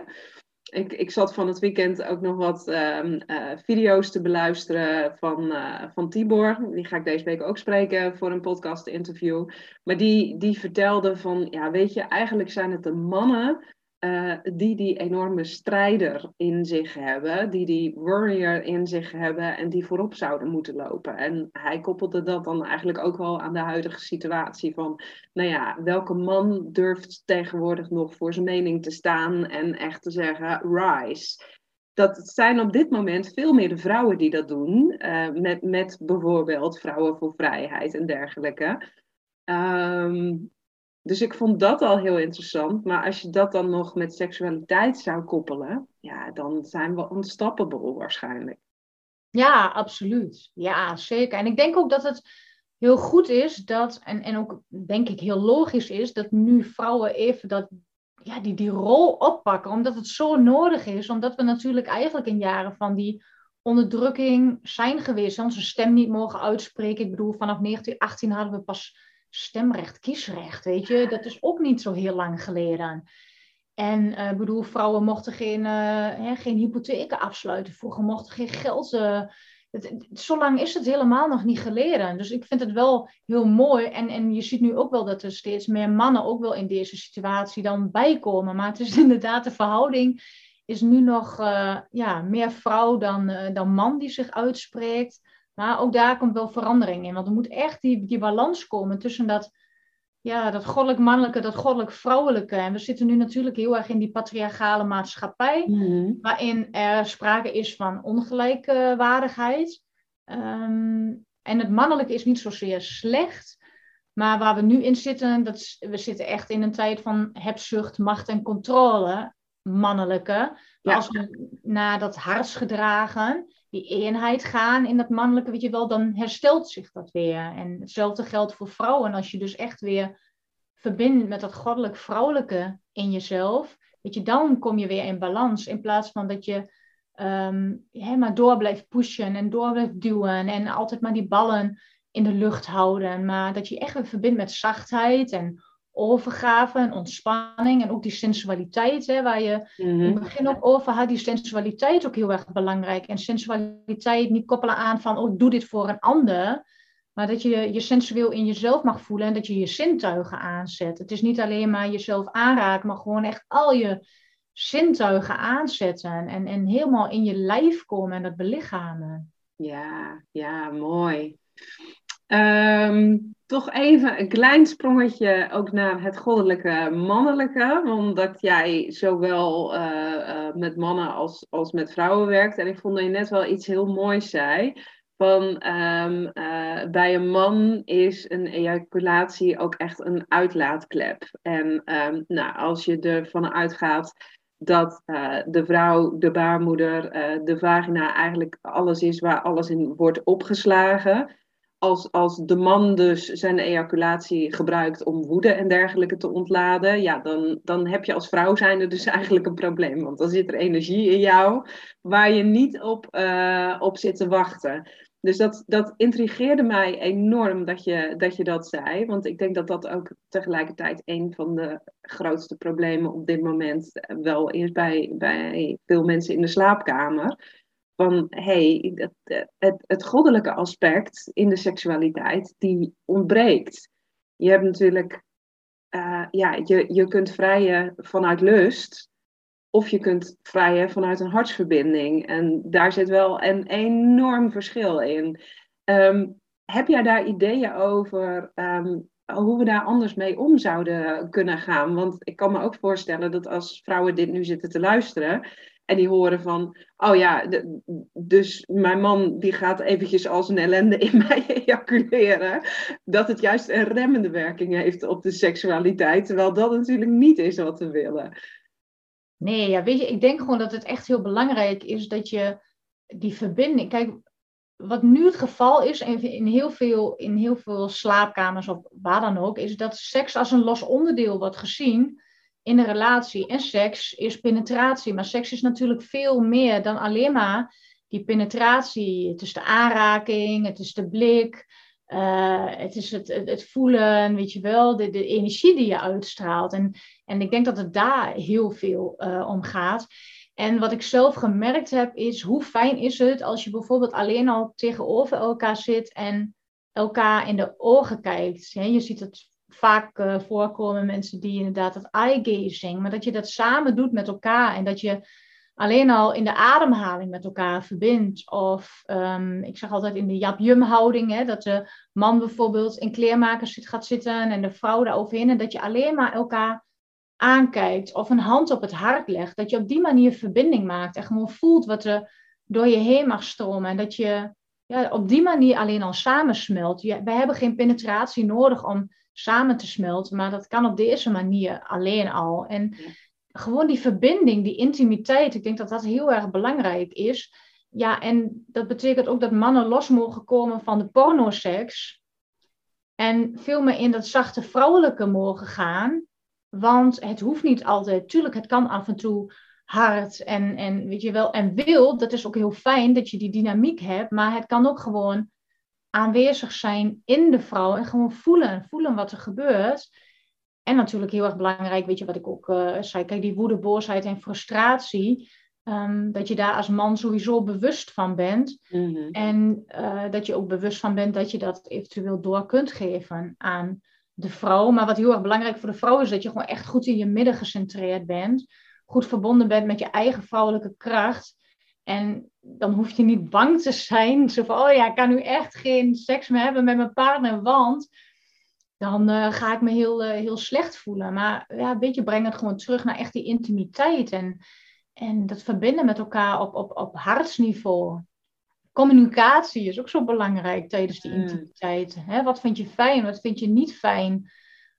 Ik, ik zat van het weekend ook nog wat um, uh, video's te beluisteren van, uh, van Tibor. Die ga ik deze week ook spreken voor een podcast interview. Maar die, die vertelde van, ja weet je, eigenlijk zijn het de mannen uh, die die enorme strijder in zich hebben, die die warrior in zich hebben en die voorop zouden moeten lopen. En hij koppelde dat dan eigenlijk ook wel aan de huidige situatie van, nou ja, welke man durft tegenwoordig nog voor zijn mening te staan en echt te zeggen, rise. Dat zijn op dit moment veel meer de vrouwen die dat doen, uh, met, met bijvoorbeeld Vrouwen voor Vrijheid en dergelijke. Um, dus ik vond dat al heel interessant. Maar als je dat dan nog met seksualiteit zou koppelen, ja, dan zijn we unstoppable waarschijnlijk. Ja, absoluut. Ja, zeker. En ik denk ook dat het heel goed is dat, en, en ook denk ik heel logisch is, dat nu vrouwen even dat, ja, die, die rol oppakken. Omdat het zo nodig is. Omdat we natuurlijk eigenlijk in jaren van die onderdrukking zijn geweest. Onze stem niet mogen uitspreken. Ik bedoel, vanaf 1918 hadden we pas stemrecht, kiesrecht, weet je, dat is ook niet zo heel lang geleden. En ik uh, bedoel, vrouwen mochten geen, uh, hè, geen hypotheken afsluiten. Vroeger mochten geen geld. Uh, zo lang is het helemaal nog niet geleden. Dus ik vind het wel heel mooi. En, en je ziet nu ook wel dat er steeds meer mannen ook wel in deze situatie dan bijkomen. Maar het is inderdaad, de verhouding is nu nog ja, meer vrouw dan, dan man die zich uitspreekt. Maar ook daar komt wel verandering in. Want er moet echt die, die balans komen tussen dat, ja, dat goddelijk mannelijke, dat goddelijk vrouwelijke. En we zitten nu natuurlijk heel erg in die patriarchale maatschappij, mm-hmm. waarin er sprake is van ongelijkwaardigheid. Um, en het mannelijke is niet zozeer slecht, Maar waar we nu in zitten, dat we zitten echt in een tijd van hebzucht, macht en controle, mannelijke. Maar als we naar dat hartsgedragen, die eenheid gaan in dat mannelijke, weet je wel, dan herstelt zich dat weer. En hetzelfde geldt voor vrouwen. Als je dus echt weer verbindt met dat goddelijk vrouwelijke in jezelf, weet je, dan kom je weer in balans. In plaats van dat je um, maar door blijft pushen en door blijft duwen en altijd maar die ballen in de lucht houden. Maar dat je echt weer verbindt met zachtheid en overgave en ontspanning en ook die sensualiteit, hè, waar je in het mhm. begin ook over had, die sensualiteit ook heel erg belangrijk. En sensualiteit niet koppelen aan van, oh, doe dit voor een ander, maar dat je je sensueel in jezelf mag voelen en dat je je zintuigen aanzet. Het is niet alleen maar jezelf aanraken, maar gewoon echt al je zintuigen aanzetten en, en helemaal in je lijf komen en dat belichamen. Ja, ja, mooi. Ehm, toch even een klein sprongetje ook naar het goddelijke mannelijke. Omdat jij zowel uh, met mannen als, als met vrouwen werkt. En ik vond dat je net wel iets heel moois zei. Van ehm, eh, bij een man is een ejaculatie ook echt een uitlaatklep. En um, nou, als je ervan uitgaat dat de vrouw, de baarmoeder, de vagina eigenlijk alles is waar alles in wordt opgeslagen als, als de man dus zijn ejaculatie gebruikt om woede en dergelijke te ontladen, ja, dan, dan heb je als vrouw zijnde dus eigenlijk een probleem. Want dan zit er energie in jou waar je niet op, uh, op zit te wachten. Dus dat, dat intrigeerde mij enorm dat je, dat je dat zei. Want ik denk dat dat ook tegelijkertijd een van de grootste problemen op dit moment wel is bij, bij veel mensen in de slaapkamer van hey, het, het, het goddelijke aspect in de seksualiteit, die ontbreekt. Je hebt natuurlijk, uh, ja, je, je kunt vrijen vanuit lust, of je kunt vrijen vanuit een hartsverbinding. En daar zit wel een enorm verschil in. Um, heb jij daar ideeën over um, hoe we daar anders mee om zouden kunnen gaan? Want ik kan me ook voorstellen dat als vrouwen dit nu zitten te luisteren, en die horen van, oh ja, dus mijn man die gaat eventjes als een ellende in mij ejaculeren. Dat het juist een remmende werking heeft op de seksualiteit. Terwijl dat natuurlijk niet is wat we willen. Nee, ja, weet je, ik denk gewoon dat het echt heel belangrijk is dat je die verbinding. Kijk, wat nu het geval is in heel veel, in heel veel slaapkamers of waar dan ook, is dat seks als een los onderdeel wordt gezien in een relatie. En seks is penetratie. Maar seks is natuurlijk veel meer dan alleen maar die penetratie. Het is de aanraking, het is de blik, uh, het is het, het, voelen, weet je wel, de, de energie die je uitstraalt. En, en ik denk dat het daar heel veel uh, om gaat. En wat ik zelf gemerkt heb, is hoe fijn is het als je bijvoorbeeld alleen al tegenover elkaar zit en elkaar in de ogen kijkt. Je ziet het vaak uh, voorkomen mensen die inderdaad het eye gazing, maar dat je dat samen doet met elkaar en dat je alleen al in de ademhaling met elkaar verbindt. Of um, ik zeg altijd in de jap houding, hè, dat de man bijvoorbeeld in kleermakers zit, gaat zitten en de vrouw daar overheen en dat je alleen maar elkaar aankijkt of een hand op het hart legt. Dat je op die manier verbinding maakt en gewoon voelt wat er door je heen mag stromen en dat je ja, op die manier alleen al samensmelt. We hebben geen penetratie nodig om samen te smelten. Maar dat kan op deze manier alleen al. En gewoon die verbinding, die intimiteit, ik denk dat dat heel erg belangrijk is. Ja, en dat betekent ook dat mannen los mogen komen van de pornoseks. En veel meer in dat zachte vrouwelijke mogen gaan. Want het hoeft niet altijd. Tuurlijk, het kan af en toe hard en, en weet je wel, en wil. Dat is ook heel fijn dat je die dynamiek hebt. Maar het kan ook gewoon aanwezig zijn in de vrouw en gewoon voelen, voelen wat er gebeurt. En natuurlijk heel erg belangrijk, weet je wat ik ook uh, zei, kijk, die woede, boosheid en frustratie, um, dat je daar als man sowieso bewust van bent. Mhm. En uh, dat je ook bewust van bent dat je dat eventueel door kunt geven aan de vrouw. Maar wat heel erg belangrijk voor de vrouw is, dat je gewoon echt goed in je midden gecentreerd bent. Goed verbonden bent met je eigen vrouwelijke kracht. En dan hoef je niet bang te zijn. Zo van, oh ja, ik kan nu echt geen seks meer hebben met mijn partner, want dan uh, ga ik me heel, uh, heel slecht voelen. Maar ja, een beetje breng het gewoon terug naar echt die intimiteit en, en dat verbinden met elkaar op, op, op hartsniveau. communicatie is ook zo belangrijk tijdens die Mm. intimiteit. Wat vind je fijn, wat vind je niet fijn?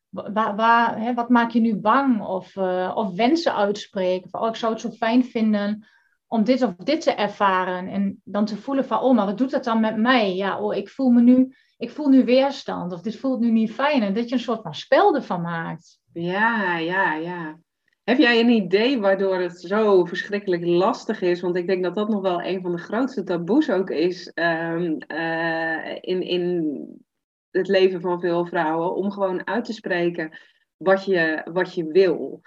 Waar, waar, wat maak je nu bang? Of, eh, of wensen uitspreken. Van, oh, ik zou het zo fijn vinden om dit of dit te ervaren. En dan te voelen van, oh, maar wat doet dat dan met mij? Ja, oh, ik voel me nu, ik voel nu weerstand. Of dit voelt nu niet fijn. En dat je een soort van spel ervan maakt. Ja, ja, ja. Heb jij een idee waardoor het zo verschrikkelijk lastig is? Want ik denk dat dat nog wel een van de grootste taboes ook is ehm, eh, in, in het leven van veel vrouwen. Om gewoon uit te spreken wat je, wat je wil.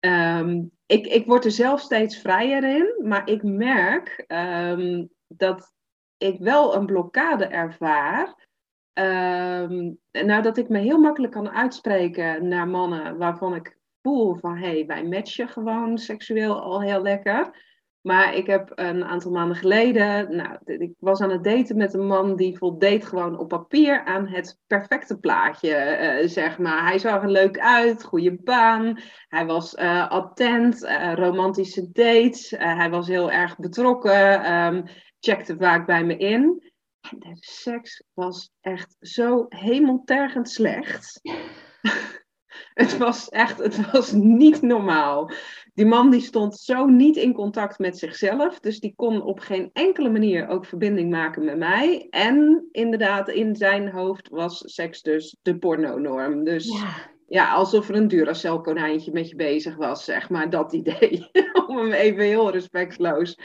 Ehm, ik, ik word er zelf steeds vrijer in, maar ik merk ehm, dat ik wel een blokkade ervaar. Ehm, nou, dat ik me heel makkelijk kan uitspreken naar mannen waarvan ik voel van hé, hey, wij matchen gewoon seksueel al heel lekker. Maar ik heb een aantal maanden geleden, nou, ik was aan het daten met een man die voldeed gewoon op papier aan het perfecte plaatje, eh, zeg maar. Hij zag er leuk uit, goede baan, hij was eh, attent, eh, romantische dates, hij was heel erg betrokken, ehm, checkte vaak bij me in. En de seks was echt zo hemeltergend slecht. het was echt, het was niet normaal. Die man die stond zo niet in contact met zichzelf. Dus die kon op geen enkele manier ook verbinding maken met mij. En inderdaad, in zijn hoofd was seks dus de pornonorm. Dus ja, Ja, alsof er een Duracell konijntje met je bezig was, zeg maar. Dat idee. Om hem even heel respectloos.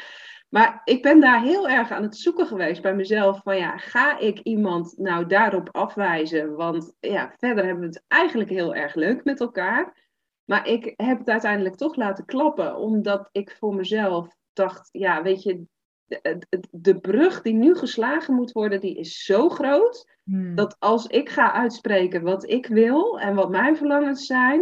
Maar ik ben daar heel erg aan het zoeken geweest bij mezelf. Van ja, ga ik iemand nou daarop afwijzen? Want ja, verder hebben we het eigenlijk heel erg leuk met elkaar. Maar ik heb het uiteindelijk toch laten klappen. Omdat ik voor mezelf dacht, ja, weet je, de, brug die nu geslagen moet worden, die is zo groot. Hmm. Dat als ik ga uitspreken wat ik wil en wat mijn verlangens zijn,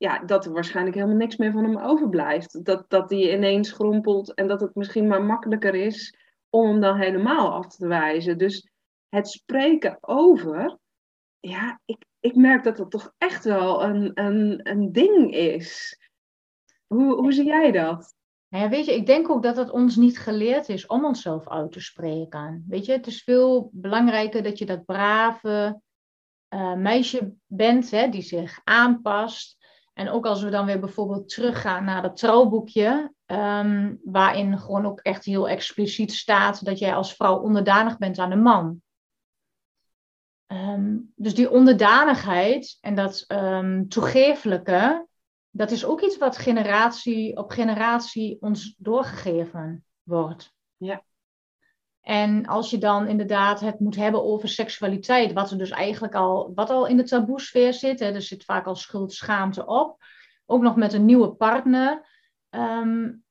ja, dat er waarschijnlijk helemaal niks meer van hem overblijft. Dat, dat die ineens schrompelt en dat het misschien maar makkelijker is om hem dan helemaal af te wijzen. Dus het spreken over, ja, ik, ik merk dat dat toch echt wel een, een, een ding is. Hoe, hoe zie jij dat? Ja, weet je, ik denk ook dat het ons niet geleerd is om onszelf uit te spreken. Weet je, het is veel belangrijker dat je dat brave eh, meisje bent, hè, die zich aanpast. En ook als we dan weer bijvoorbeeld teruggaan naar dat trouwboekje, ehm, waarin gewoon ook echt heel expliciet staat dat jij als vrouw onderdanig bent aan de man. Ehm, dus die onderdanigheid en dat um, dat is ook iets wat generatie op generatie ons doorgegeven wordt. Ja. En als je dan inderdaad het moet hebben over seksualiteit, wat er dus eigenlijk al, wat al in de taboesfeer zit, hè, er zit vaak al schuld, schaamte op, ook nog met een nieuwe partner, um,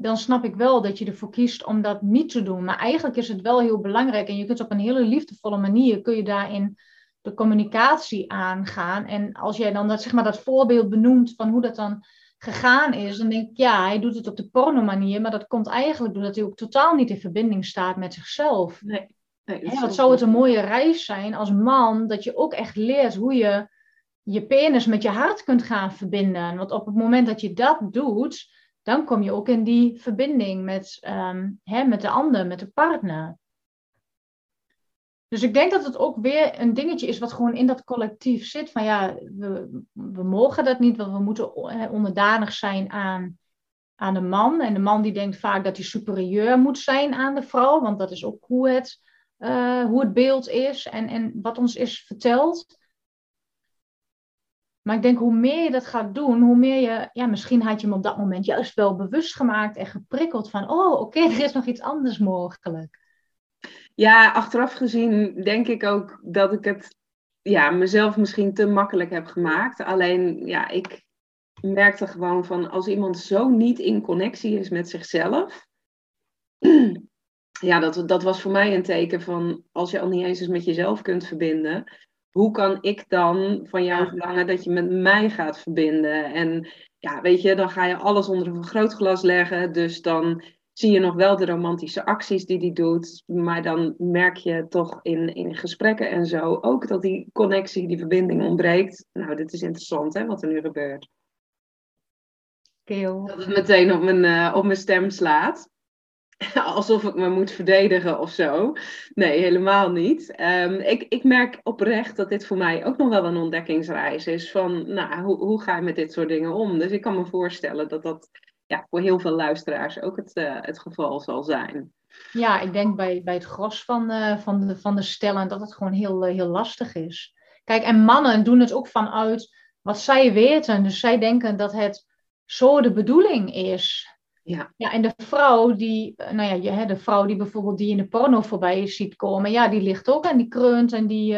dan snap ik wel dat je ervoor kiest om dat niet te doen. Maar eigenlijk is het wel heel belangrijk en je kunt op een hele liefdevolle manier, kun je daarin de communicatie aangaan. En als jij dan dat, zeg maar, dat voorbeeld benoemt van hoe dat dan gegaan is, dan denk ik, ja, hij doet het op de porno-manier, maar dat komt eigenlijk doordat hij ook totaal niet in verbinding staat met zichzelf. Nee. nee Hè, wat zou het een mooie reis zijn als man, dat je ook echt leert hoe je je penis met je hart kunt gaan verbinden. Want op het moment dat je dat doet, dan kom je ook in die verbinding met, um, hè, met de ander, met de partner. Dus ik denk dat het ook weer een dingetje is wat gewoon in dat collectief zit. Van ja, we, we mogen dat niet, want we moeten onderdanig zijn aan, aan de man. En de man die denkt vaak dat hij superieur moet zijn aan de vrouw, want dat is ook hoe het, uh, hoe het beeld is en, en wat ons is verteld. Maar ik denk, hoe meer je dat gaat doen, hoe meer je, ja, misschien had je hem op dat moment juist wel bewust gemaakt en geprikkeld van, oh, oké, er is nog iets anders mogelijk. Ja, achteraf gezien denk ik ook dat ik het ja, mezelf misschien te makkelijk heb gemaakt. Alleen, ja, ik merkte gewoon van als iemand zo niet in connectie is met zichzelf. Ja, dat, dat was voor mij een teken van als je al niet eens eens met jezelf kunt verbinden. Hoe kan ik dan van jou verlangen dat je met mij gaat verbinden? En ja, weet je, dan ga je alles onder een vergrootglas leggen. Dus dan zie je nog wel de romantische acties die hij doet. Maar dan merk je toch in, in gesprekken en zo ook dat die connectie, die verbinding ontbreekt. Nou, dit is interessant hè, wat er nu gebeurt. Keel. Dat het meteen op mijn, uh, op mijn stem slaat. alsof ik me moet verdedigen of zo. Nee, helemaal niet. Ehm, ik, ik merk oprecht dat dit voor mij ook nog wel een ontdekkingsreis is. Van, nou, hoe, hoe ga je met dit soort dingen om? Dus ik kan me voorstellen dat dat ja, voor heel veel luisteraars ook het, uh, het geval zal zijn. Ja, ik denk bij, bij het gros van, uh, van, de, van de stellen dat het gewoon heel, uh, heel lastig is. Kijk, en mannen doen het ook vanuit wat zij weten. Dus zij denken dat het zo de bedoeling is. Ja. ja, en de vrouw die, nou ja, de vrouw die bijvoorbeeld die in de porno voorbij ziet komen, ja, die ligt ook en die kreunt en die,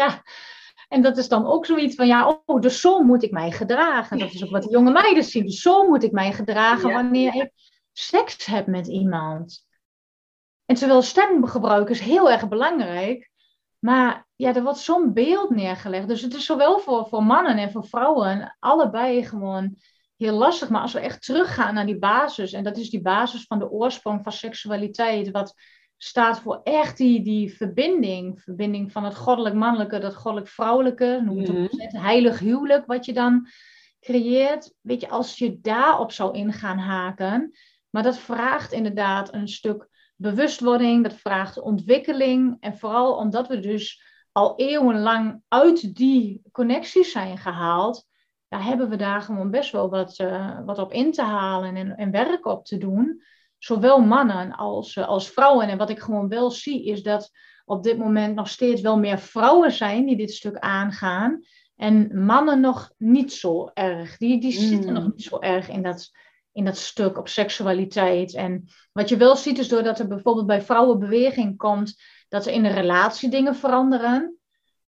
ja, en dat is dan ook zoiets van, ja, oh, dus zo moet ik mij gedragen. Dat is ook wat de jonge meiden zien. Dus zo moet ik mij gedragen wanneer ik seks heb met iemand. En terwijl stemgebruik is heel erg belangrijk, maar ja, er wordt zo'n beeld neergelegd. Dus het is zowel voor, voor mannen en voor vrouwen allebei gewoon heel lastig. Maar als we echt teruggaan naar die basis, en dat is die basis van de oorsprong van seksualiteit, wat staat voor echt die, die verbinding. Verbinding van het goddelijk-mannelijke, dat goddelijk-vrouwelijke, noem het mm het heilig huwelijk wat je dan creëert. Weet je, als je daarop zou ingaan haken, maar dat vraagt inderdaad een stuk bewustwording, dat vraagt ontwikkeling. En vooral omdat we dus al eeuwenlang uit die connecties zijn gehaald, daar hebben we daar gewoon best wel wat, uh, wat op in te halen en, en werk op te doen. Zowel mannen als, uh, als vrouwen. En wat ik gewoon wel zie, is dat op dit moment nog steeds wel meer vrouwen zijn die dit stuk aangaan. En mannen nog niet zo erg. Die, die zitten nog niet zo erg in dat, in dat stuk op seksualiteit. En wat je wel ziet is doordat er bijvoorbeeld bij vrouwenbeweging komt dat er in de relatie dingen veranderen.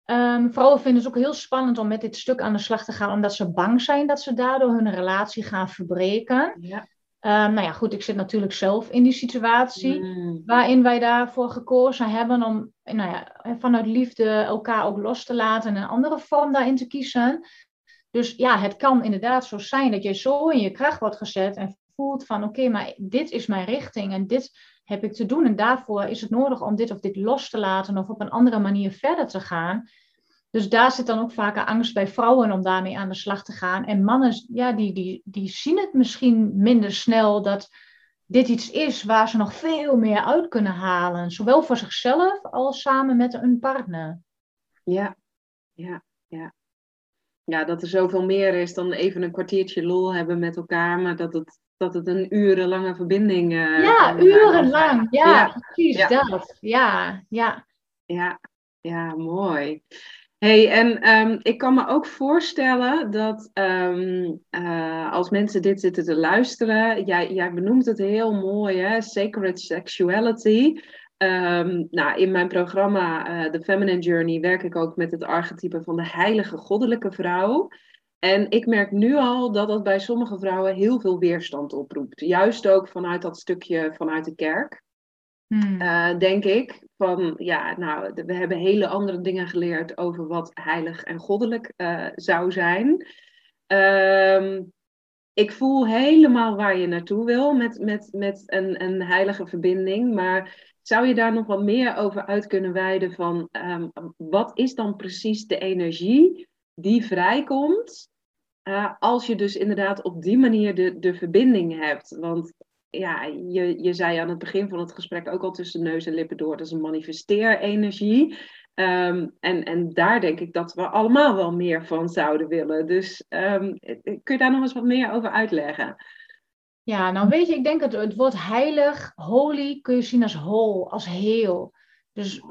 Um, vrouwen vinden het ook heel spannend om met dit stuk aan de slag te gaan, omdat ze bang zijn dat ze daardoor hun relatie gaan verbreken. Ja. Um, nou ja, goed, ik zit natuurlijk zelf in die situatie Mm. waarin wij daarvoor gekozen hebben om nou ja, vanuit liefde elkaar ook los te laten en een andere vorm daarin te kiezen. Dus ja, het kan inderdaad zo zijn dat je zo in je kracht wordt gezet en voelt van oké, maar dit is mijn richting en dit heb ik te doen. En daarvoor is het nodig om dit of dit los te laten of op een andere manier verder te gaan. Dus daar zit dan ook vaker angst bij vrouwen om daarmee aan de slag te gaan. En mannen, ja, die, die, die zien het misschien minder snel dat dit iets is waar ze nog veel meer uit kunnen halen. Zowel voor zichzelf als samen met een partner. Ja, ja, ja. Ja, dat er zoveel meer is dan even een kwartiertje lol hebben met elkaar, maar dat het, dat het een urenlange verbinding uh, Ja, urenlang. Ja, ja, precies ja. dat. Ja, ja. Ja, ja, mooi. Hey, en um, ik kan me ook voorstellen dat um, uh, als mensen dit zitten te luisteren, jij, jij benoemt het heel mooi, hè? Sacred Sexuality. Um, nou, in mijn programma uh, The Feminine Journey werk ik ook met het archetype van de heilige goddelijke vrouw. En ik merk nu al dat dat bij sommige vrouwen heel veel weerstand oproept. Juist ook vanuit dat stukje vanuit de kerk. Hmm. Uh, denk ik. Van ja, nou, we hebben hele andere dingen geleerd over wat heilig en goddelijk uh, zou zijn. Um, ik voel helemaal waar je naartoe wil met, met, met een, een heilige verbinding. Maar zou je daar nog wat meer over uit kunnen wijden van um, wat is dan precies de energie die vrijkomt uh, als je dus inderdaad op die manier de, de verbinding hebt? Want ja, je, je zei aan het begin van het gesprek ook al tussen neus en lippen door, dat is een manifesteerenergie. Um, en, en daar denk ik dat we allemaal wel meer van zouden willen. Dus um, kun je daar nog eens wat meer over uitleggen? Ja, nou weet je, ik denk dat het woord heilig, holy, kun je zien als whole, als heel. Dus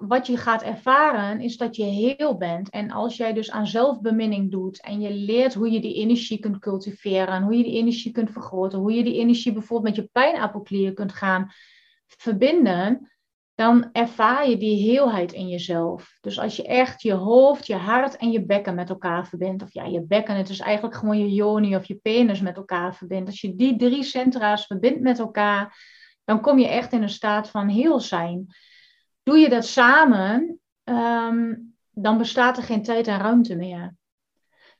wat je gaat ervaren is dat je heel bent. En als jij dus aan zelfbeminning doet en je leert hoe je die energie kunt cultiveren, hoe je die energie kunt vergroten, hoe je die energie bijvoorbeeld met je pijnappelklier kunt gaan verbinden, dan ervaar je die heelheid in jezelf. Dus als je echt je hoofd, je hart en je bekken met elkaar verbindt, of ja, je bekken, het is eigenlijk gewoon je yoni of je penis met elkaar verbindt. Als je die drie centra's verbindt met elkaar, dan kom je echt in een staat van heel zijn. Doe je dat samen, um, dan bestaat er geen tijd en ruimte meer.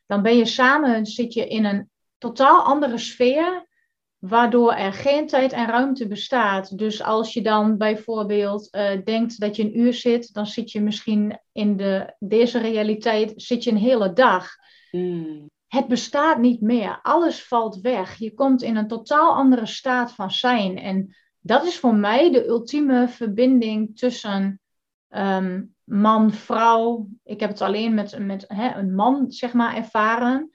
Dan ben je samen, zit je in een totaal andere sfeer, waardoor er geen tijd en ruimte bestaat. Dus als je dan bijvoorbeeld uh, denkt dat je een uur zit, dan zit je misschien in de, deze realiteit zit je een hele dag. Mm. het bestaat niet meer. Alles valt weg. Je komt in een totaal andere staat van zijn. En dat is voor mij de ultieme verbinding tussen ehm, man, vrouw. Ik heb het alleen met, met hè, een man, zeg maar, ervaren.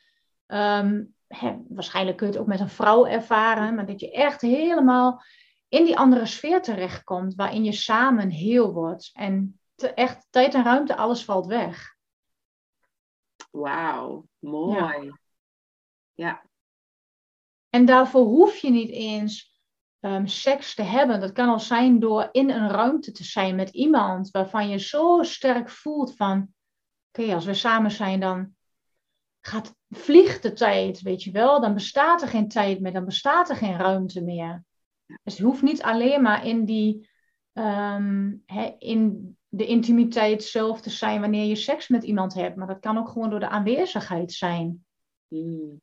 Ehm, hè, waarschijnlijk kun je het ook met een vrouw ervaren. Maar dat je echt helemaal in die andere sfeer terechtkomt. Waarin je samen heel wordt. En te, echt tijd en ruimte, alles valt weg. Wauw, mooi. Ja. En daarvoor hoef je niet eens um, seks te hebben. Dat kan al zijn door in een ruimte te zijn met iemand waarvan je zo sterk voelt van, oké, als we samen zijn, dan gaat, vliegt de tijd, weet je wel. Dan bestaat er geen tijd meer, dan bestaat er geen ruimte meer. Dus het hoeft niet alleen maar in die, ehm, in de intimiteit zelf te zijn wanneer je seks met iemand hebt, maar dat kan ook gewoon door de aanwezigheid zijn. Mm.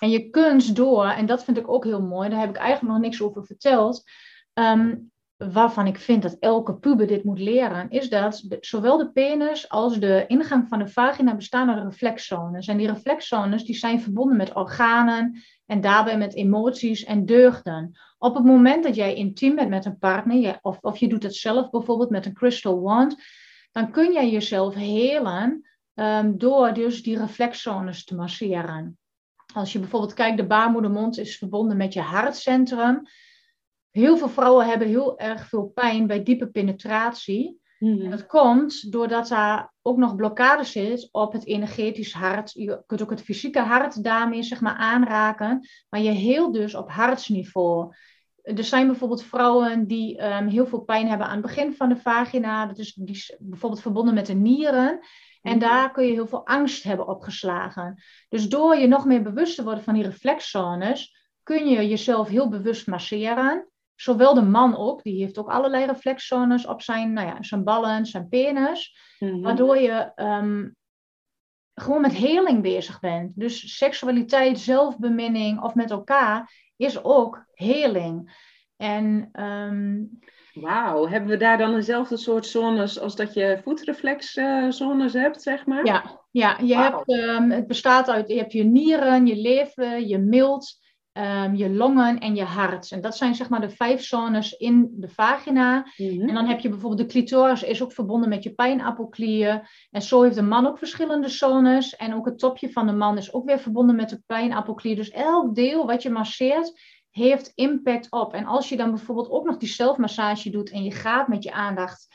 En je kunt door, en dat vind ik ook heel mooi, daar heb ik eigenlijk nog niks over verteld, ehm, waarvan ik vind dat elke puber dit moet leren, is dat zowel de penis als de ingang van de vagina bestaan uit reflexzones. En die reflexzones die zijn verbonden met organen en daarbij met emoties en deugden. Op het moment dat jij intiem bent met een partner, of, of je doet het zelf bijvoorbeeld met een crystal wand, dan kun jij jezelf helen um, door dus die reflexzones te masseren. Als je bijvoorbeeld kijkt, de baarmoedermond is verbonden met je hartcentrum. Heel veel vrouwen hebben heel erg veel pijn bij diepe penetratie. Mm Dat komt doordat daar ook nog blokkade zit op het energetisch hart. Je kunt ook het fysieke hart daarmee zeg maar, aanraken. Maar je heelt dus op hartsniveau. Er zijn bijvoorbeeld vrouwen die ehm, heel veel pijn hebben aan het begin van de vagina. Dat is, die is bijvoorbeeld verbonden met de nieren. En mhm. daar kun je heel veel angst hebben opgeslagen. Dus door je nog meer bewust te worden van die reflexzones, kun je jezelf heel bewust masseren. Zowel de man ook, die heeft ook allerlei reflexzones op zijn, nou ja, zijn ballen, zijn penis. Mhm. Waardoor je ehm, gewoon met heling bezig bent. Dus seksualiteit, zelfbeminning of met elkaar is ook heling. En um, Wauw, hebben we daar dan dezelfde soort zones als dat je voetreflexzones hebt, zeg maar? Ja, ja je hebt, um, het bestaat uit, je hebt je nieren, je lever, je milt, um, je longen en je hart. En dat zijn zeg maar de vijf zones in de vagina. Mhm. En dan heb je bijvoorbeeld de clitoris is ook verbonden met je pijnappelklier. En zo heeft de man ook verschillende zones. En ook het topje van de man is ook weer verbonden met de pijnappelklier. Dus elk deel wat je masseert heeft impact op. En als je dan bijvoorbeeld ook nog die zelfmassage doet en je gaat met je aandacht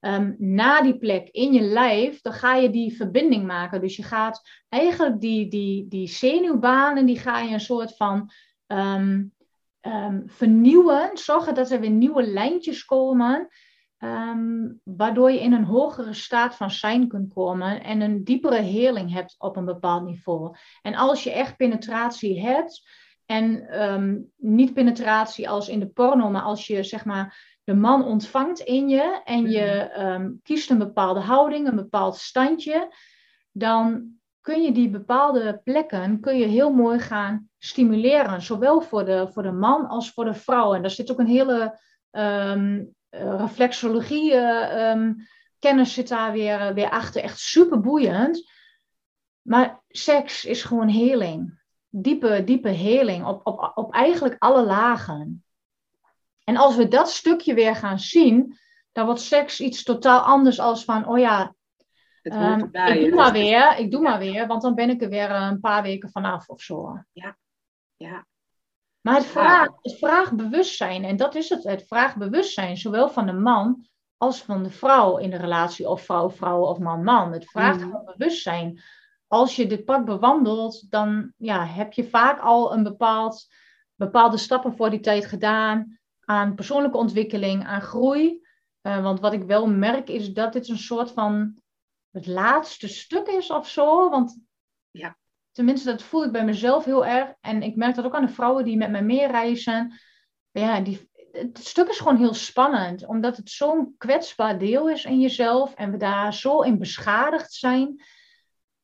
um, naar die plek in je lijf, dan ga je die verbinding maken. Dus je gaat eigenlijk die, die, die zenuwbanen, die ga je een soort van ehm, ehm, vernieuwen, zorgen dat er weer nieuwe lijntjes komen. waardoor je in een hogere staat van zijn kunt komen en een diepere heling hebt op een bepaald niveau. En als je echt penetratie hebt, en um, niet penetratie als in de porno, maar als je zeg maar de man ontvangt in je en je um, kiest een bepaalde houding, een bepaald standje, dan kun je die bepaalde plekken kun je heel mooi gaan stimuleren. Zowel voor de, voor de man als voor de vrouw. En daar zit ook een hele um, reflexologie uh, kennis zit daar weer, weer achter. Echt super boeiend. Maar seks is gewoon heling diepe, diepe heling op, op, op eigenlijk alle lagen. En als we dat stukje weer gaan zien, dan wordt seks iets totaal anders als van, oh ja, um, ik doe dus maar weer, ik doe maar weer, want dan ben ik er weer een paar weken vanaf of zo. Ja, ja. Maar het vraagt, het vraagt bewustzijn, en dat is het, het vraagt bewustzijn, zowel van de man als van de vrouw in de relatie, of vrouw-vrouw of man-man. Het vraagt mm. bewustzijn als je dit pad bewandelt, dan ja, heb je vaak al een bepaald, bepaalde stappen voor die tijd gedaan aan persoonlijke ontwikkeling, aan groei. Uh, want wat ik wel merk is dat dit een soort van het laatste stuk is of zo. Want ja, tenminste, dat voel ik bij mezelf heel erg. En ik merk dat ook aan de vrouwen die met mij meereizen. Ja, die, het stuk is gewoon heel spannend, omdat het zo'n kwetsbaar deel is in jezelf en we daar zo in beschadigd zijn.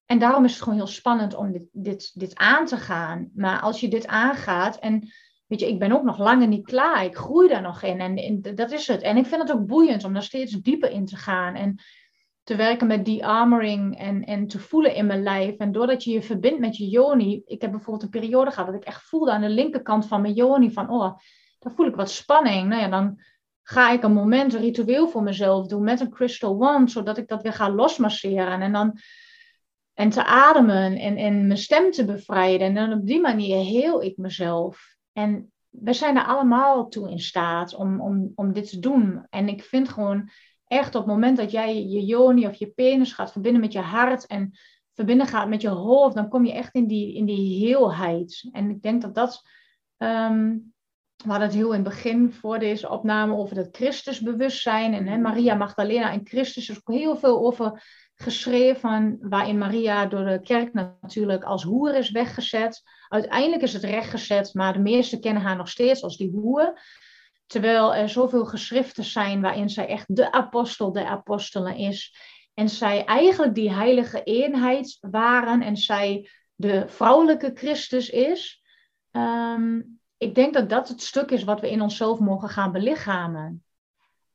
En daarom is het gewoon heel spannend om dit, dit, dit aan te gaan. Maar als je dit aangaat en weet je, ik ben ook nog langer niet klaar. Ik groei daar nog in en, dat is het. En ik vind het ook boeiend om daar steeds dieper in te gaan. En te werken met de-armoring en, en te voelen in mijn lijf. En doordat je je verbindt met je yoni. Ik heb bijvoorbeeld een periode gehad dat ik echt voelde aan de linkerkant van mijn yoni van, oh, dan voel ik wat spanning. Nou ja, dan ga ik een moment, een ritueel voor mezelf doen met een crystal wand, zodat ik dat weer ga losmasseren. En dan en te ademen en, en mijn stem te bevrijden. En dan op die manier heel ik mezelf. En we zijn er allemaal toe in staat om, om, om dit te doen. En ik vind gewoon echt op het moment dat jij je yoni of je penis gaat verbinden met je hart en verbinden gaat met je hoofd, dan kom je echt in die, in die heelheid. En ik denk dat dat, um, we hadden het heel in het begin voor deze opname over dat Christusbewustzijn en hè, Maria Magdalena en Christus, heel veel over geschreven, waarin Maria door de kerk natuurlijk als hoer is weggezet. Uiteindelijk is het rechtgezet, maar de meesten kennen haar nog steeds als die hoer. Terwijl er zoveel geschriften zijn waarin zij echt de apostel der apostelen is. En zij eigenlijk die heilige eenheid waren en zij de vrouwelijke Christus is. Ehm, ik denk dat dat het stuk is wat we in onszelf mogen gaan belichamen.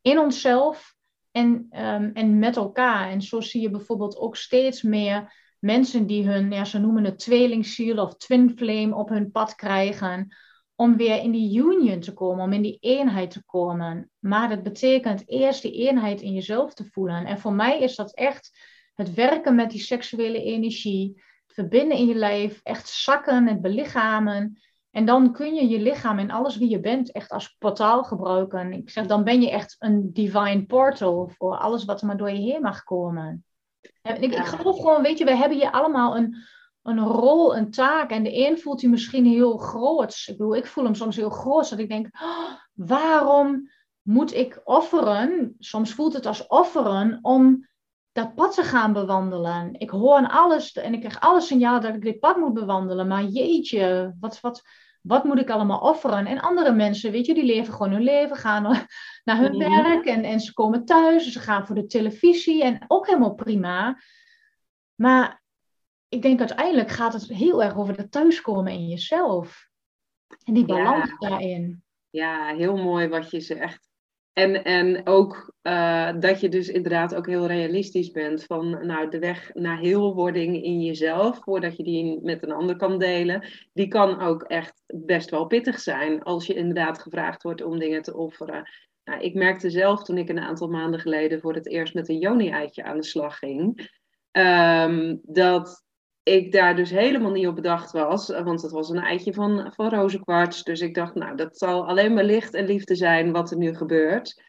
In onszelf en, ehm, en met elkaar. En zo zie je bijvoorbeeld ook steeds meer mensen die hun, ja, ze noemen het tweelingziel of twin flame op hun pad krijgen. Om weer in die union te komen, om in die eenheid te komen. Maar dat betekent eerst die eenheid in jezelf te voelen. En voor mij is dat echt het werken met die seksuele energie, het verbinden in je lijf, echt zakken, het belichamen. En dan kun je je lichaam en alles wie je bent echt als portaal gebruiken. Ik zeg, dan ben je echt een divine portal voor alles wat er maar door je heen mag komen. En ik, ik geloof gewoon, weet je, we hebben hier allemaal een, een rol, een taak. En de een voelt hij misschien heel groot. Ik bedoel, ik voel hem soms heel groot. Dat ik denk, oh, waarom moet ik offeren? Soms voelt het als offeren om dat pad te gaan bewandelen. Ik hoor aan alles en ik krijg alle signaal dat ik dit pad moet bewandelen. Maar jeetje, wat, wat, wat moet ik allemaal offeren? En andere mensen, weet je, die leven gewoon hun leven, gaan naar hun werk en, en ze komen thuis, en ze gaan voor de televisie en ook helemaal prima. Maar ik denk uiteindelijk gaat het heel erg over het thuiskomen in jezelf. En die balans daarin. Ja, heel mooi wat je zegt. En, en ook uh, dat je dus inderdaad ook heel realistisch bent van nou, de weg naar heelwording in jezelf, voordat je die met een ander kan delen, die kan ook echt best wel pittig zijn als je inderdaad gevraagd wordt om dingen te offeren. Nou, ik merkte zelf toen ik een aantal maanden geleden voor het eerst met een Joni-eitje aan de slag ging, um, dat ik daar dus helemaal niet op bedacht was. Want het was een eitje van, van rozenkwarts. Dus ik dacht, nou, dat zal alleen maar licht en liefde zijn wat er nu gebeurt.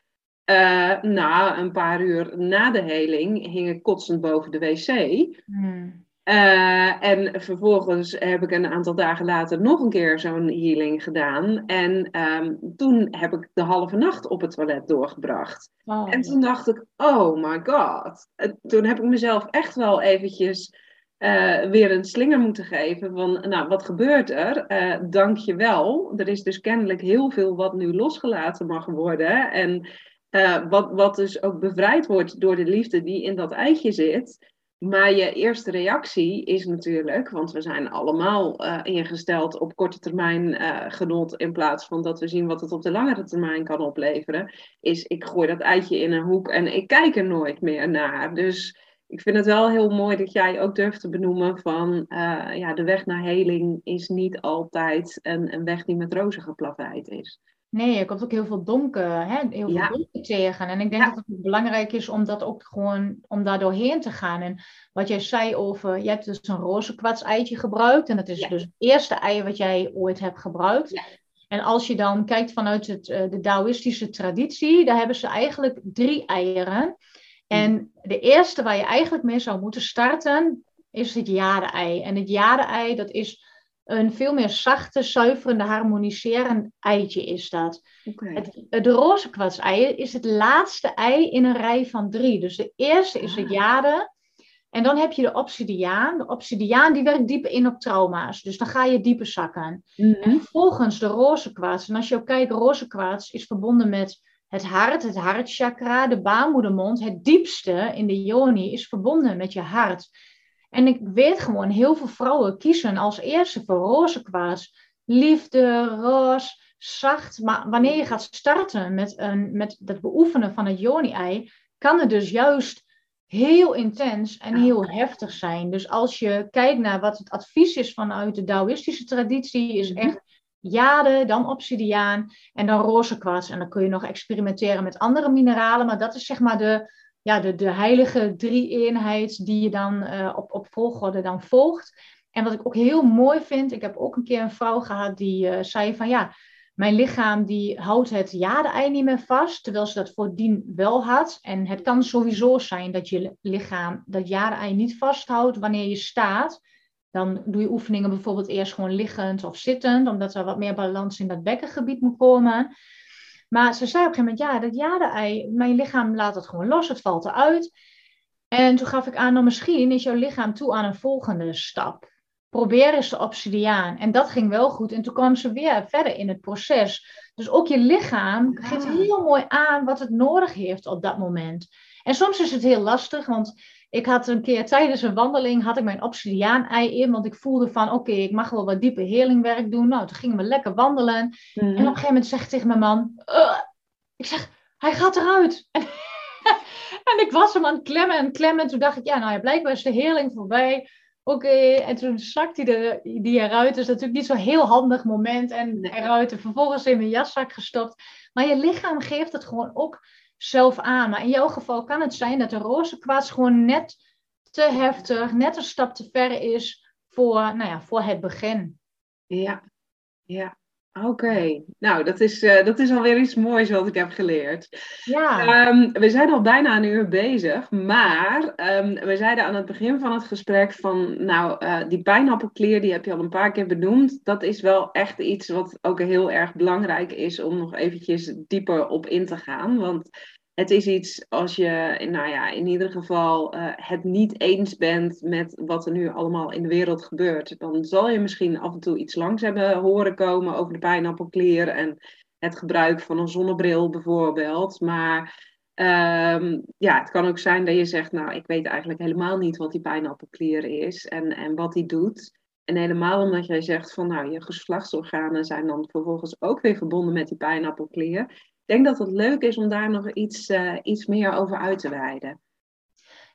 Uh, na een paar uur na de heling hing ik kotsend boven de wc. Hmm. Uh, en vervolgens heb ik een aantal dagen later nog een keer zo'n healing gedaan. En um, toen heb ik de halve nacht op het toilet doorgebracht. Oh. En toen dacht ik, oh my god. toen heb ik mezelf echt wel eventjes uh, weer een slinger moeten geven van, nou, wat gebeurt er? Uh, Dank je wel. Er is dus kennelijk heel veel wat nu losgelaten mag worden. En uh, wat, wat dus ook bevrijd wordt door de liefde die in dat eitje zit. Maar je eerste reactie is natuurlijk, want we zijn allemaal ingesteld op korte termijn genot in plaats van dat we zien wat het op de langere termijn kan opleveren, is ik gooi dat eitje in een hoek en ik kijk er nooit meer naar. Dus ik vind het wel heel mooi dat jij ook durft te benoemen van uh, ja, de weg naar heling is niet altijd een, een weg die met rozen geplaveid is. Nee, er komt ook heel veel donker, hè? heel veel donker tegen. En ik denk dat het belangrijk is om dat ook gewoon, om daar doorheen te gaan. En wat jij zei over, je hebt dus een roze kwarts eitje gebruikt. En dat is dus het eerste ei wat jij ooit hebt gebruikt. En als je dan kijkt vanuit het, uh, de Taoïstische traditie, daar hebben ze eigenlijk drie eieren. En de eerste waar je eigenlijk mee zou moeten starten, is het jade-ei. En het jade-ei, dat is een veel meer zachte, zuiverende, harmoniserend eitje is dat. Okay. Het, het roze kwarts-ei is het laatste ei in een rij van drie. Dus de eerste is het ah. jade. En dan heb je de obsidiaan. De obsidiaan die werkt dieper in op trauma's. Dus dan ga je dieper zakken. Mm En vervolgens de roze kwarts. En als je ook kijkt, roze kwarts is verbonden met het hart, het hartchakra, de baarmoedermond, het diepste in de yoni is verbonden met je hart. En ik weet gewoon, heel veel vrouwen kiezen als eerste voor roze kwaas. Liefde, roze, zacht. Maar wanneer je gaat starten met, een, met het beoefenen van het yoni-ei, kan het dus juist heel intens en heel heftig zijn. Dus als je kijkt naar wat het advies is vanuit de Taoïstische traditie, is Mhm. echt jade, dan obsidiaan en dan roze kwarts. En dan kun je nog experimenteren met andere mineralen, maar dat is zeg maar de, ja, de, de heilige drie-eenheid die je dan eh, op, op volgorde dan volgt. En wat ik ook heel mooi vind, ik heb ook een keer een vrouw gehad die eh, zei van ja, mijn lichaam die houdt het jade-ei niet meer vast, terwijl ze dat voordien wel had. En het kan sowieso zijn dat je lichaam dat jade-ei niet vasthoudt wanneer je staat. Dan doe je oefeningen bijvoorbeeld eerst gewoon liggend of zittend, omdat er wat meer balans in dat bekkengebied moet komen. Maar ze zei op een gegeven moment, ja, dat jade-ei, mijn lichaam laat het gewoon los, het valt eruit. En toen gaf ik aan, nou misschien is jouw lichaam toe aan een volgende stap. Probeer eens de obsidiaan. En dat ging wel goed. En toen kwam ze weer verder in het proces. Dus ook je lichaam geeft heel mooi aan wat het nodig heeft op dat moment. En soms is het heel lastig, want ik had een keer tijdens een wandeling had ik mijn obsidiaan-ei in, want ik voelde van oké, ik mag wel wat diepe healingwerk doen. Nou, toen gingen we lekker wandelen. Mhm. En op een gegeven moment zeg ik tegen mijn man, "Ugh." ik zeg, hij gaat eruit. En, ik was hem aan het klemmen en klemmen. En toen dacht ik, ja, nou ja, blijkbaar is de healing voorbij. Oké, en toen zakt hij de, die eruit. Dus natuurlijk niet zo'n heel handig moment. En eruit en vervolgens in mijn jaszak gestopt. Maar je lichaam geeft het gewoon ook zelf aan. Maar in jouw geval kan het zijn dat de roze kwarts gewoon net te heftig, net een stap te ver is voor, nou ja, voor het begin. Ja, ja. Oké. Nou, dat is, eh, dat is alweer iets moois wat ik heb geleerd. Ja, Ehm, we zijn al bijna een uur bezig, maar ehm, we zeiden aan het begin van het gesprek van, nou, eh, die pijnappelklier, die heb je al een paar keer benoemd. Dat is wel echt iets wat ook heel erg belangrijk is om nog eventjes dieper op in te gaan. Want het is iets als je, nou ja, in ieder geval eh, het niet eens bent met wat er nu allemaal in de wereld gebeurt, dan zal je misschien af en toe iets langs hebben horen komen over de pijnappelklier en het gebruik van een zonnebril bijvoorbeeld. Maar ehm, ja, het kan ook zijn dat je zegt, nou, ik weet eigenlijk helemaal niet wat die pijnappelklier is en, en wat die doet. En helemaal omdat jij zegt van, nou, je geslachtsorganen zijn dan vervolgens ook weer verbonden met die pijnappelklier. Ik denk dat het leuk is om daar nog iets, eh, iets meer over uit te wijden.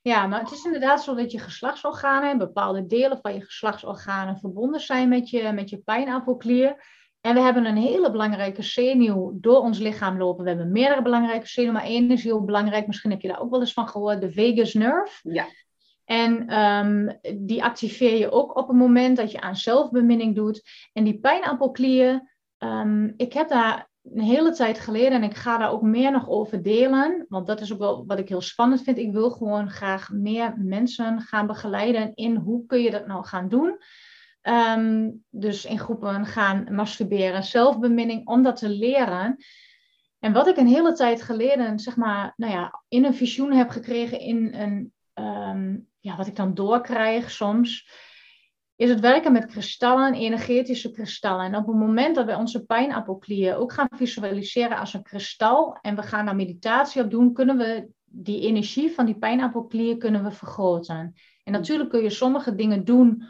Ja, maar het is inderdaad zo dat je geslachtsorganen, bepaalde delen van je geslachtsorganen verbonden zijn met je, met je pijnappelklier. En we hebben een hele belangrijke zenuw door ons lichaam lopen. We hebben meerdere belangrijke zenuwen, maar één is heel belangrijk. Misschien heb je daar ook wel eens van gehoord, de vagus nerve. Ja, En ehm, die activeer je ook op het moment dat je aan zelfbeminning doet. En die pijnappelklier, ehm, ik heb daar een hele tijd geleden en ik ga daar ook meer nog over delen. Want dat is ook wel wat ik heel spannend vind. Ik wil gewoon graag meer mensen gaan begeleiden in hoe kun je dat nou gaan doen. Ehm, dus in groepen gaan masturberen, zelfbeminning, om dat te leren. En wat ik een hele tijd geleden, zeg maar, nou ja, in een visioen heb gekregen, in een, ehm, ja, wat ik dan doorkrijg soms, is het werken met kristallen, energetische kristallen. En op het moment dat wij onze pijnappelklier ook gaan visualiseren als een kristal en we gaan daar meditatie op doen, kunnen we die energie van die pijnappelklier kunnen we vergroten. En natuurlijk kun je sommige dingen doen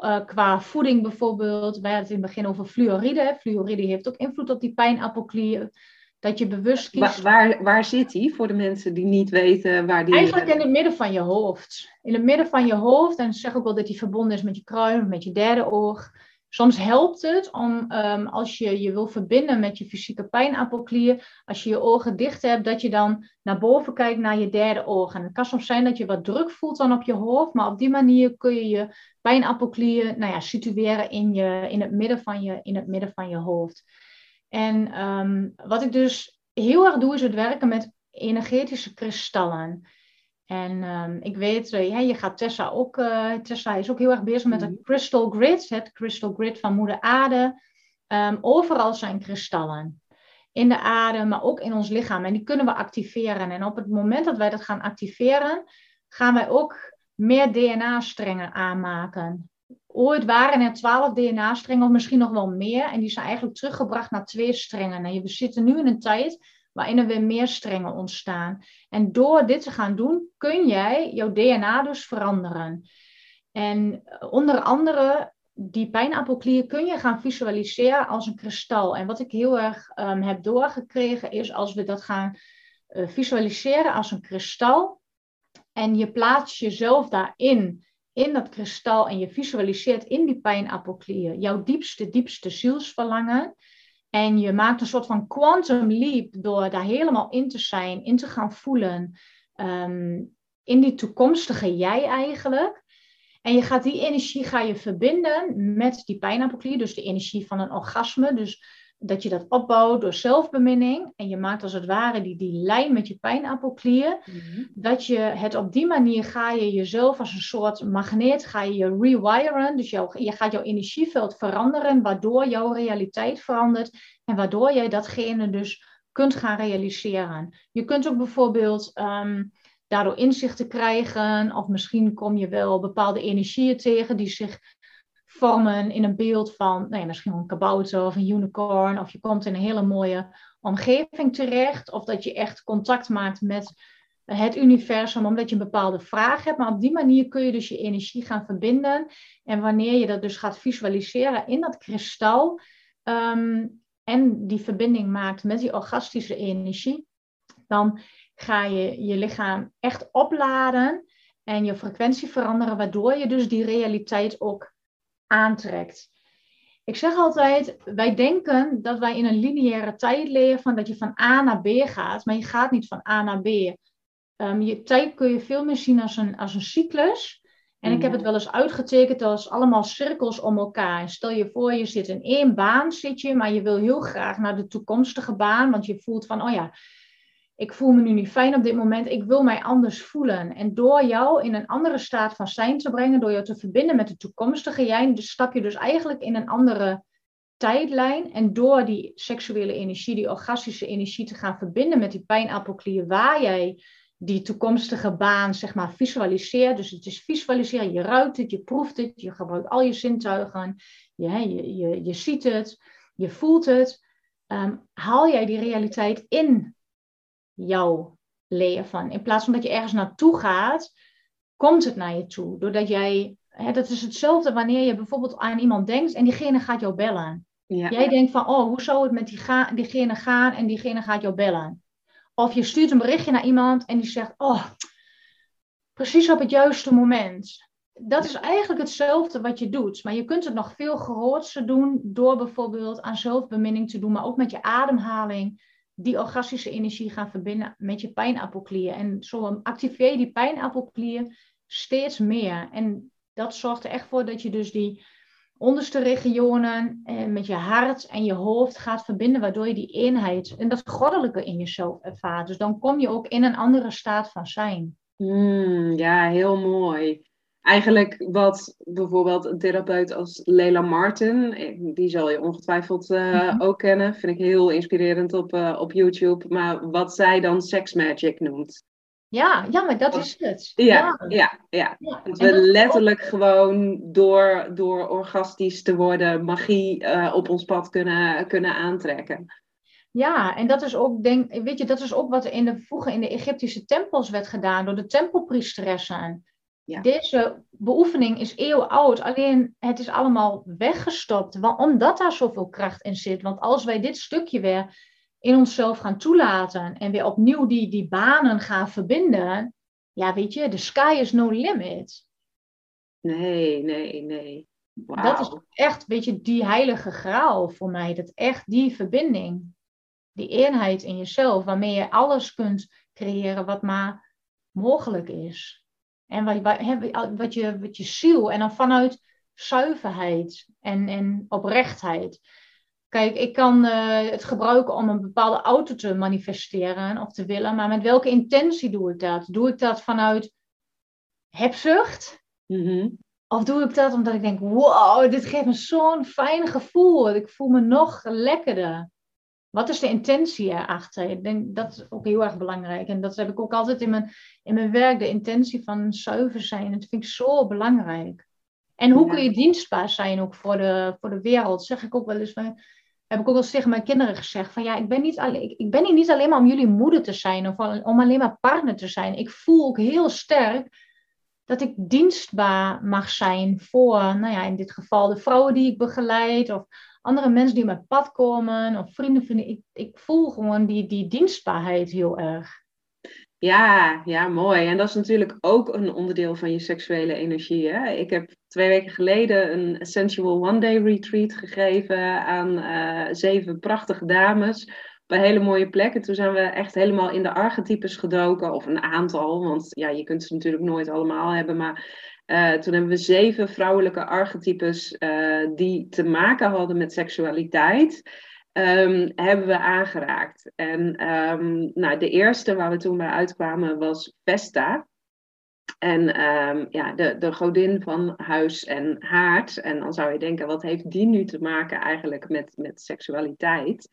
uh, qua voeding bijvoorbeeld. Wij hadden het in het begin over fluoride. Fluoride heeft ook invloed op die pijnappelklier. Dat je bewust kiest. Waar, waar, waar zit die voor de mensen die niet weten waar die... Eigenlijk in het midden van je hoofd. In het midden van je hoofd. En zeg ook wel dat die verbonden is met je kruin, met je derde oog. Soms helpt het om, um, als je je wil verbinden met je fysieke pijnappelklier, als je je ogen dicht hebt, dat je dan naar boven kijkt naar je derde oog. En het kan soms zijn dat je wat druk voelt dan op je hoofd, maar op die manier kun je je pijnappelklier nou ja, situeren in, je, in, het midden van je, in het midden van je hoofd. En um, wat ik dus heel erg doe, is het werken met energetische kristallen. En um, ik weet, uh, ja, je gaat Tessa ook, uh, Tessa is ook heel erg bezig met het crystal grid, het crystal grid van moeder aarde. Um, overal zijn kristallen. In de aarde, maar ook in ons lichaam. En die kunnen we activeren. En op het moment dat wij dat gaan activeren, gaan wij ook meer DNA-strengen aanmaken. Ooit waren er twaalf DNA-strengen, of misschien nog wel meer. En die zijn eigenlijk teruggebracht naar twee strengen. En we zitten nu in een tijd waarin er weer meer strengen ontstaan. En door dit te gaan doen, kun jij jouw DNA dus veranderen. En onder andere die pijnappelklier kun je gaan visualiseren als een kristal. En wat ik heel erg um, heb doorgekregen is als we dat gaan uh, visualiseren als een kristal. En je plaatst jezelf daarin, in dat kristal. En je visualiseert in die pijnappelklier jouw diepste, diepste zielsverlangen. En je maakt een soort van quantum leap door daar helemaal in te zijn, in te gaan voelen. Ehm, in die toekomstige jij eigenlijk. En je gaat die energie ga je verbinden met die pijnappelklier, dus de energie van een orgasme. Dus dat je dat opbouwt door zelfbeminning. En je maakt als het ware die, die lijn met je pijnappelklier. Mhm. Dat je het op die manier ga je jezelf als een soort magneet, ga je je rewiren. Dus je gaat jouw energieveld veranderen, waardoor jouw realiteit verandert. En waardoor jij datgene dus kunt gaan realiseren. Je kunt ook bijvoorbeeld um, daardoor inzichten krijgen. Of misschien kom je wel bepaalde energieën tegen die zich vormen in een beeld van nou ja, misschien een kabouter of een unicorn. Of je komt in een hele mooie omgeving terecht. Of dat je echt contact maakt met het universum omdat je een bepaalde vraag hebt. Maar op die manier kun je dus je energie gaan verbinden. En wanneer je dat dus gaat visualiseren in dat kristal. Ehm, en die verbinding maakt met die orgastische energie. Dan ga je je lichaam echt opladen en je frequentie veranderen, waardoor je dus die realiteit ook aantrekt. Ik zeg altijd, wij denken dat wij in een lineaire tijd leven, dat je van A naar B gaat, maar je gaat niet van A naar B. Um, je tijd kun je veel meer zien als een, als een cyclus. En ik heb het mhm. wel eens uitgetekend als allemaal cirkels om elkaar. Stel je voor, je zit in één baan, zit je, maar je wil heel graag naar de toekomstige baan, want je voelt van, oh ja, ik voel me nu niet fijn op dit moment, ik wil mij anders voelen. En door jou in een andere staat van zijn te brengen, door jou te verbinden met de toekomstige jij, dus stap je dus eigenlijk in een andere tijdlijn. En door die seksuele energie, die orgastische energie te gaan verbinden met die pijnappelklier, waar jij die toekomstige baan, zeg maar, visualiseert. Dus het is visualiseren, je ruikt het, je proeft het, je gebruikt al je zintuigen, je, je, je, je ziet het, je voelt het. Ehm, haal jij die realiteit in jouw leven. In plaats van dat je ergens naartoe gaat, komt het naar je toe. Doordat jij, hè, dat is hetzelfde wanneer je bijvoorbeeld aan iemand denkt en diegene gaat jou bellen. Ja. Jij denkt van, oh, hoe zou het met die ga diegene gaan en diegene gaat jou bellen. Of je stuurt een berichtje naar iemand en die zegt, oh, precies op het juiste moment. Dat is eigenlijk hetzelfde wat je doet. Maar je kunt het nog veel grootser doen door bijvoorbeeld aan zelfbeminning te doen, maar ook met je ademhaling die orgastische energie gaan verbinden met je pijnappelklier. En zo activeer je die pijnappelklier steeds meer. En dat zorgt er echt voor dat je dus die onderste regionen eh, met je hart en je hoofd gaat verbinden, waardoor je die eenheid en dat goddelijke in jezelf ervaart. Dus dan kom je ook in een andere staat van zijn. Hmm, ja, heel mooi eigenlijk wat bijvoorbeeld een therapeut als Leila Martin, eh, die zal je ongetwijfeld uh, ook kennen, vind ik heel inspirerend op, uh, op YouTube, maar wat zij dan sex magic noemt. Ja, ja, maar dat is het. Ja, ja, ja. ja. Dat we letterlijk gewoon door, door orgastisch te worden magie uh, op ons pad kunnen, kunnen aantrekken. Ja, en dat is ook, denk, weet je, dat is ook wat in de, vroeger in de Egyptische tempels werd gedaan door de tempelpriesteressen. Deze beoefening is eeuwenoud, alleen het is allemaal weggestopt, omdat daar zoveel kracht in zit. Want als wij dit stukje weer in onszelf gaan toelaten en weer opnieuw die, die banen gaan verbinden, ja, weet je, the sky is no limit. Nee, nee, nee. Dat is echt, weet je, die heilige graal voor mij. Dat echt die verbinding, die eenheid in jezelf, waarmee je alles kunt creëren wat maar mogelijk is. En wat, wat, je, wat je ziel, en dan vanuit zuiverheid en, en oprechtheid. Kijk, ik kan uh, het gebruiken om een bepaalde auto te manifesteren of te willen, maar met welke intentie doe ik dat? Doe ik dat vanuit hebzucht? Mm Of doe ik dat omdat ik denk, wow, dit geeft me zo'n fijn gevoel. Ik voel me nog lekkerder. Wat is de intentie erachter? Ik denk dat is ook heel erg belangrijk. En dat heb ik ook altijd in mijn, in mijn werk, de intentie van zuiver zijn. Dat vind ik zo belangrijk. En hoe kun je dienstbaar zijn ook voor de, voor de wereld? Zeg ik ook wel eens. Van, heb ik ook wel eens tegen mijn kinderen gezegd. Van ja, ik ben, niet alleen, ik ben hier niet alleen maar om jullie moeder te zijn. Of om alleen maar partner te zijn. Ik voel ook heel sterk dat ik dienstbaar mag zijn voor, nou ja, in dit geval de vrouwen die ik begeleid. Of andere mensen die op mijn pad komen of vrienden vinden. Ik, ik voel gewoon die, die dienstbaarheid heel erg. Ja, ja, mooi. En dat is natuurlijk ook een onderdeel van je seksuele energie. Hè? Ik heb twee weken geleden een Sensual One Day Retreat gegeven aan uh, zeven prachtige dames op hele mooie plek. En toen zijn we echt helemaal in de archetypes gedoken, of een aantal, want ja, je kunt ze natuurlijk nooit allemaal hebben. Maar uh, toen hebben we zeven vrouwelijke archetypes uh, die te maken hadden met seksualiteit. Um, hebben we aangeraakt. En um, nou, de eerste waar we toen bij uitkwamen was Vesta. En um, ja, de, de godin van huis en haard. En dan zou je denken, wat heeft die nu te maken eigenlijk met, met seksualiteit?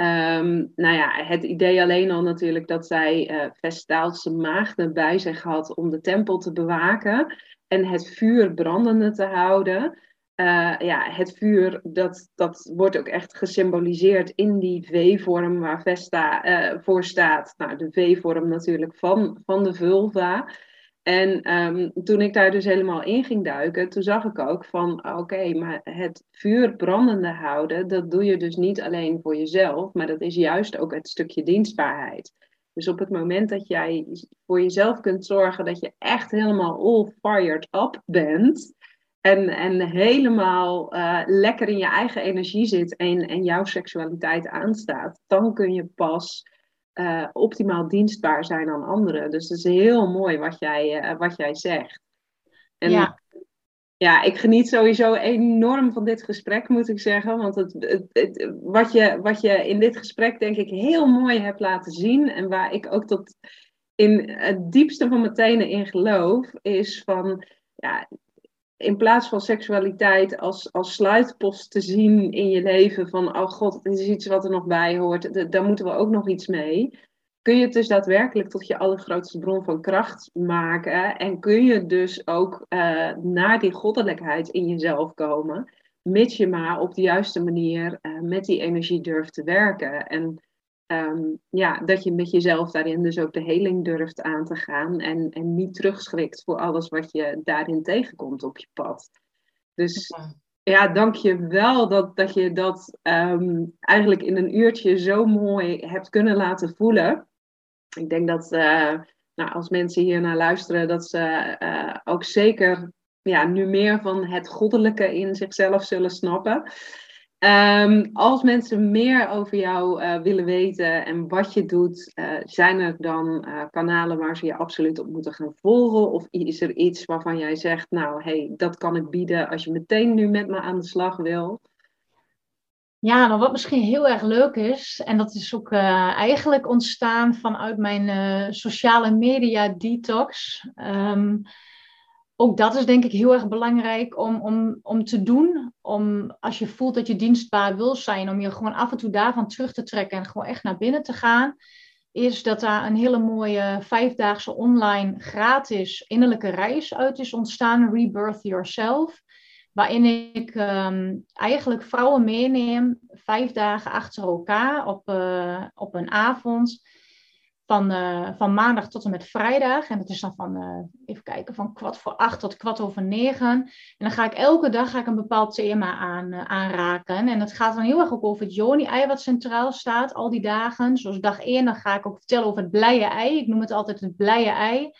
Um, nou ja, het idee alleen al natuurlijk dat zij uh, Vestaalse maagden bij zich had om de tempel te bewaken en het vuur brandende te houden. Uh, ja, het vuur, dat, dat wordt ook echt gesymboliseerd in die V-vorm waar Vesta uh, voor staat. Nou, de V-vorm natuurlijk van, van de vulva. En um, toen ik daar dus helemaal in ging duiken, toen zag ik ook van, oké, okay, maar het vuur brandende houden, dat doe je dus niet alleen voor jezelf, maar dat is juist ook het stukje dienstbaarheid. Dus op het moment dat jij voor jezelf kunt zorgen dat je echt helemaal all fired up bent, en, en helemaal uh, lekker in je eigen energie zit en, en jouw seksualiteit aanstaat, dan kun je pas uh, optimaal dienstbaar zijn aan anderen. Dus dat is heel mooi wat jij, uh, wat jij zegt. En ja. ja, ik geniet sowieso enorm van dit gesprek, moet ik zeggen. Want het, het, het, wat, je, wat je in dit gesprek, denk ik, heel mooi hebt laten zien. En waar ik ook tot in het diepste van mijn tenen in geloof, is van. Ja, in plaats van seksualiteit als, als sluitpost te zien in je leven van, oh god, dit is iets wat er nog bij hoort, daar moeten we ook nog iets mee. Kun je het dus daadwerkelijk tot je allergrootste bron van kracht maken en kun je dus ook uh, naar die goddelijkheid in jezelf komen, mits je maar op de juiste manier uh, met die energie durft te werken. En um, ja, dat je met jezelf daarin dus ook de heling durft aan te gaan en, en niet terugschrikt voor alles wat je daarin tegenkomt op je pad. Dus ja, dank je wel dat, dat je dat um, eigenlijk in een uurtje zo mooi hebt kunnen laten voelen. Ik denk dat uh, nou, als mensen hier naar luisteren, dat ze uh, ook zeker ja, nu meer van het goddelijke in zichzelf zullen snappen. Um, als mensen meer over jou uh, willen weten en wat je doet, uh, zijn er dan uh, kanalen waar ze je absoluut op moeten gaan volgen? Of is er iets waarvan jij zegt, nou hey, dat kan ik bieden als je meteen nu met me aan de slag wil? Ja, nou wat misschien heel erg leuk is, en dat is ook eigenlijk ontstaan vanuit mijn sociale media detox. Um, ook dat is denk ik heel erg belangrijk om, om, om te doen. Om als je voelt dat je dienstbaar wil zijn, om je gewoon af en toe daarvan terug te trekken en gewoon echt naar binnen te gaan. Is dat daar een hele mooie vijfdaagse online gratis innerlijke reis uit is ontstaan, Rebirth Yourself. Waarin ik um, eigenlijk vrouwen meeneem, vijf dagen achter elkaar op, uh, op een avond van, uh, van maandag tot en met vrijdag. En dat is dan van, uh, even kijken, van kwart voor acht tot kwart over negen. En dan ga ik elke dag ga ik een bepaald thema aan, uh, aanraken. En het gaat dan heel erg ook over het joni-ei wat centraal staat, al die dagen. Zoals dag één, dan ga ik ook vertellen over het blije ei. Ik noem het altijd het blije ei.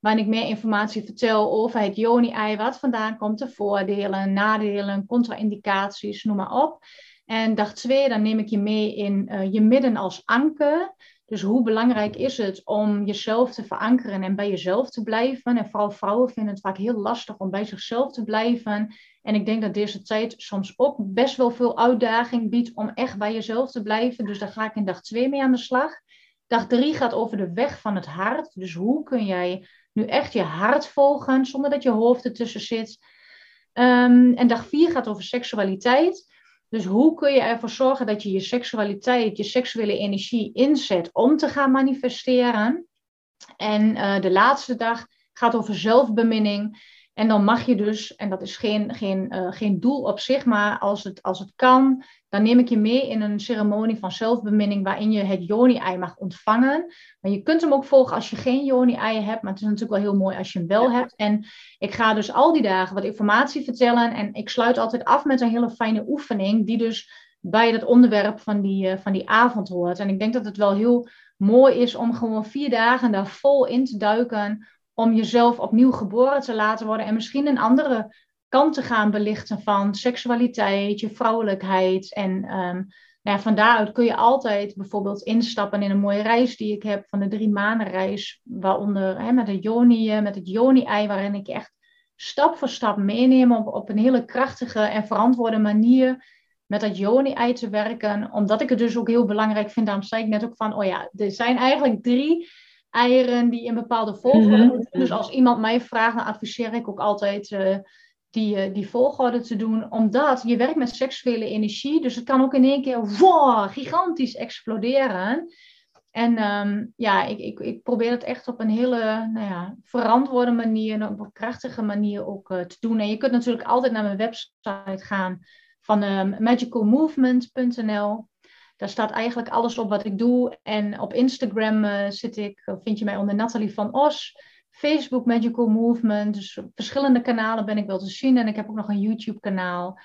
Waarin ik meer informatie vertel over het joni-ei, wat vandaan komt, de voordelen, nadelen, contra-indicaties, noem maar op. En dag twee, dan neem ik je mee in je midden als anker. Dus hoe belangrijk is het om jezelf te verankeren en bij jezelf te blijven? En vooral vrouwen vinden het vaak heel lastig om bij zichzelf te blijven. En ik denk dat deze tijd soms ook best wel veel uitdaging biedt om echt bij jezelf te blijven. Dus daar ga ik in dag 2 mee aan de slag. Dag 3 gaat over de weg van het hart. Dus hoe kun jij nu echt je hart volgen zonder dat je hoofd ertussen zit? Um, en dag 4 gaat over seksualiteit. Dus hoe kun je ervoor zorgen dat je je seksualiteit, je seksuele energie inzet om te gaan manifesteren? En uh, de laatste dag gaat over zelfbeminning. En dan mag je dus, en dat is geen, geen, uh, geen doel op zich, maar als het, als het kan, dan neem ik je mee in een ceremonie van zelfbeminning waarin je het joni-ei mag ontvangen. Maar je kunt hem ook volgen als je geen joni-ei hebt, maar het is natuurlijk wel heel mooi als je hem wel hebt. En ik ga dus al die dagen wat informatie vertellen en ik sluit altijd af met een hele fijne oefening die dus bij het onderwerp van die, uh, van die avond hoort. En ik denk dat het wel heel mooi is om gewoon vier dagen daar vol in te duiken. Om jezelf opnieuw geboren te laten worden. En misschien een andere kant te gaan belichten van seksualiteit, je vrouwelijkheid. En um, nou van daaruit kun je altijd bijvoorbeeld instappen in een mooie reis die ik heb van de drie maanden reis. Waaronder met, het Joni, met het Joni-ei, waarin ik echt stap voor stap meeneem op, op een hele krachtige en verantwoorde manier met dat Joni-ei te werken. Omdat ik het dus ook heel belangrijk vind. Daarom zei ik net ook van, oh ja, er zijn eigenlijk drie eieren die in bepaalde volgorde mm Dus als iemand mij vraagt, dan adviseer ik ook altijd uh, die, uh, die volgorde te doen. Omdat je werkt met seksuele energie. Dus het kan ook in één keer wow, gigantisch exploderen. En um, ja, ik, ik, ik probeer het echt op een hele nou ja, verantwoorde manier, op een krachtige manier ook uh, te doen. En je kunt natuurlijk altijd naar mijn website gaan van um, magicalmovement.nl. Daar staat eigenlijk alles op wat ik doe. En op Instagram uh, zit ik, vind je mij onder Nathalie van Os. Facebook Magical Movement. Dus verschillende kanalen ben ik wel te zien. En ik heb ook nog een YouTube kanaal.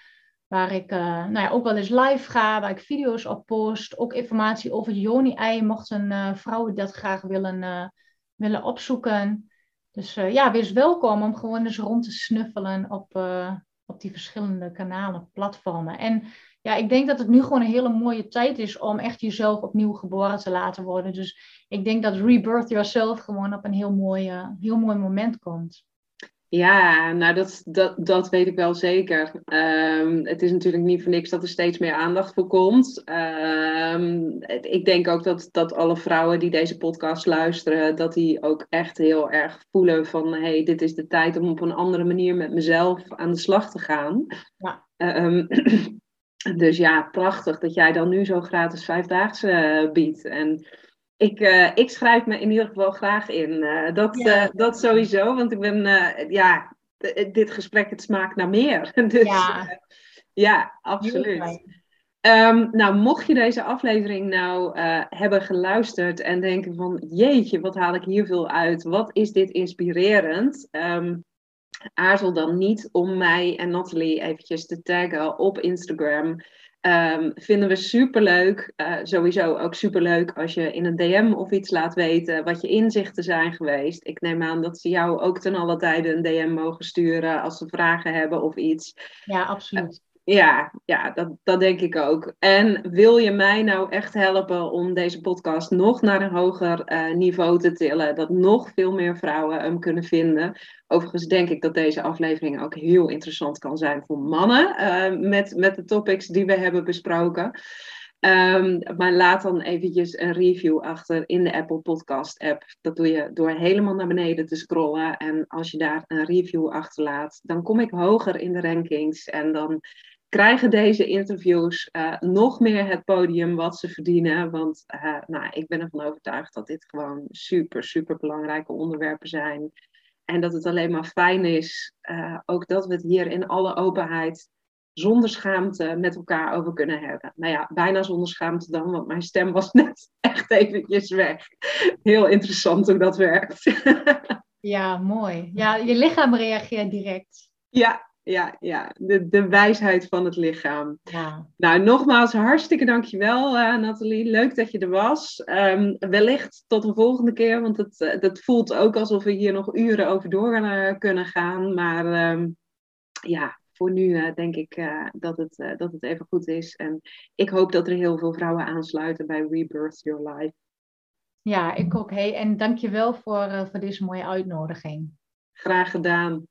Waar ik uh, nou ja, ook wel eens live ga, waar ik video's op post. Ook informatie over het Joni-ei, mochten uh, vrouwen dat graag willen, willen opzoeken. Dus ja, wees welkom om gewoon eens rond te snuffelen op, op die verschillende kanalen, platformen. En ja, ik denk dat het nu gewoon een hele mooie tijd is om echt jezelf opnieuw geboren te laten worden. Dus ik denk dat Rebirth Yourself gewoon op een heel mooi, heel mooi moment komt. Ja, nou dat, dat, dat weet ik wel zeker. Um, het is natuurlijk niet voor niks dat er steeds meer aandacht voor komt. Um, ik denk ook dat, dat alle vrouwen die deze podcast luisteren, dat die ook echt heel erg voelen van hé, hey, dit is de tijd om op een andere manier met mezelf aan de slag te gaan. Ja. Um, dus ja, prachtig dat jij dan nu zo gratis vijfdaagse biedt. En ik, uh, ik schrijf me in ieder geval graag in. Uh, dat, ja. dat sowieso, want ik ben, ja, dit gesprek, het smaakt naar meer. dus ja, ja absoluut. Um, nou, mocht je deze aflevering nou hebben geluisterd en denken van, jeetje, wat haal ik hier veel uit? Wat is dit inspirerend? Um, aarzel dan niet om mij en Nathalie eventjes te taggen op Instagram. Um, vinden we superleuk. Uh, sowieso ook superleuk als je in een DM of iets laat weten wat je inzichten zijn geweest. Ik neem aan dat ze jou ook ten alle tijde een DM mogen sturen als ze vragen hebben of iets. Ja, absoluut. Ja, ja dat, dat denk ik ook. En wil je mij nou echt helpen om deze podcast nog naar een hoger uh, niveau te tillen, dat nog veel meer vrouwen hem kunnen vinden? Overigens denk ik dat deze aflevering ook heel interessant kan zijn voor mannen, uh, met, met de topics die we hebben besproken. Um, maar laat dan eventjes een review achter in de Apple Podcast app. Dat doe je door helemaal naar beneden te scrollen. En als je daar een review achterlaat, dan kom ik hoger in de rankings. En dan krijgen deze interviews uh, nog meer het podium wat ze verdienen. Want uh, nou, ik ben ervan overtuigd dat dit gewoon super, super belangrijke onderwerpen zijn. En dat het alleen maar fijn is, uh, ook dat we het hier in alle openheid, zonder schaamte, met elkaar over kunnen hebben. Nou ja, bijna zonder schaamte dan, want mijn stem was net echt eventjes weg. Heel interessant hoe dat werkt. ja, mooi. Ja, je lichaam reageert direct. Ja, ja, ja. De, de wijsheid van het lichaam. Ja. Nou, nogmaals, hartstikke dankjewel, uh, Nathalie. Leuk dat je er was. Um, wellicht tot een volgende keer, want het, uh, dat voelt ook alsof we hier nog uren over door uh, kunnen gaan. Maar um, ja, voor nu denk ik dat, het, dat het even goed is. En ik hoop dat er heel veel vrouwen aansluiten bij Rebirth Your Life. Ja, ik ook. Hey, en dankjewel voor, voor deze mooie uitnodiging. Graag gedaan.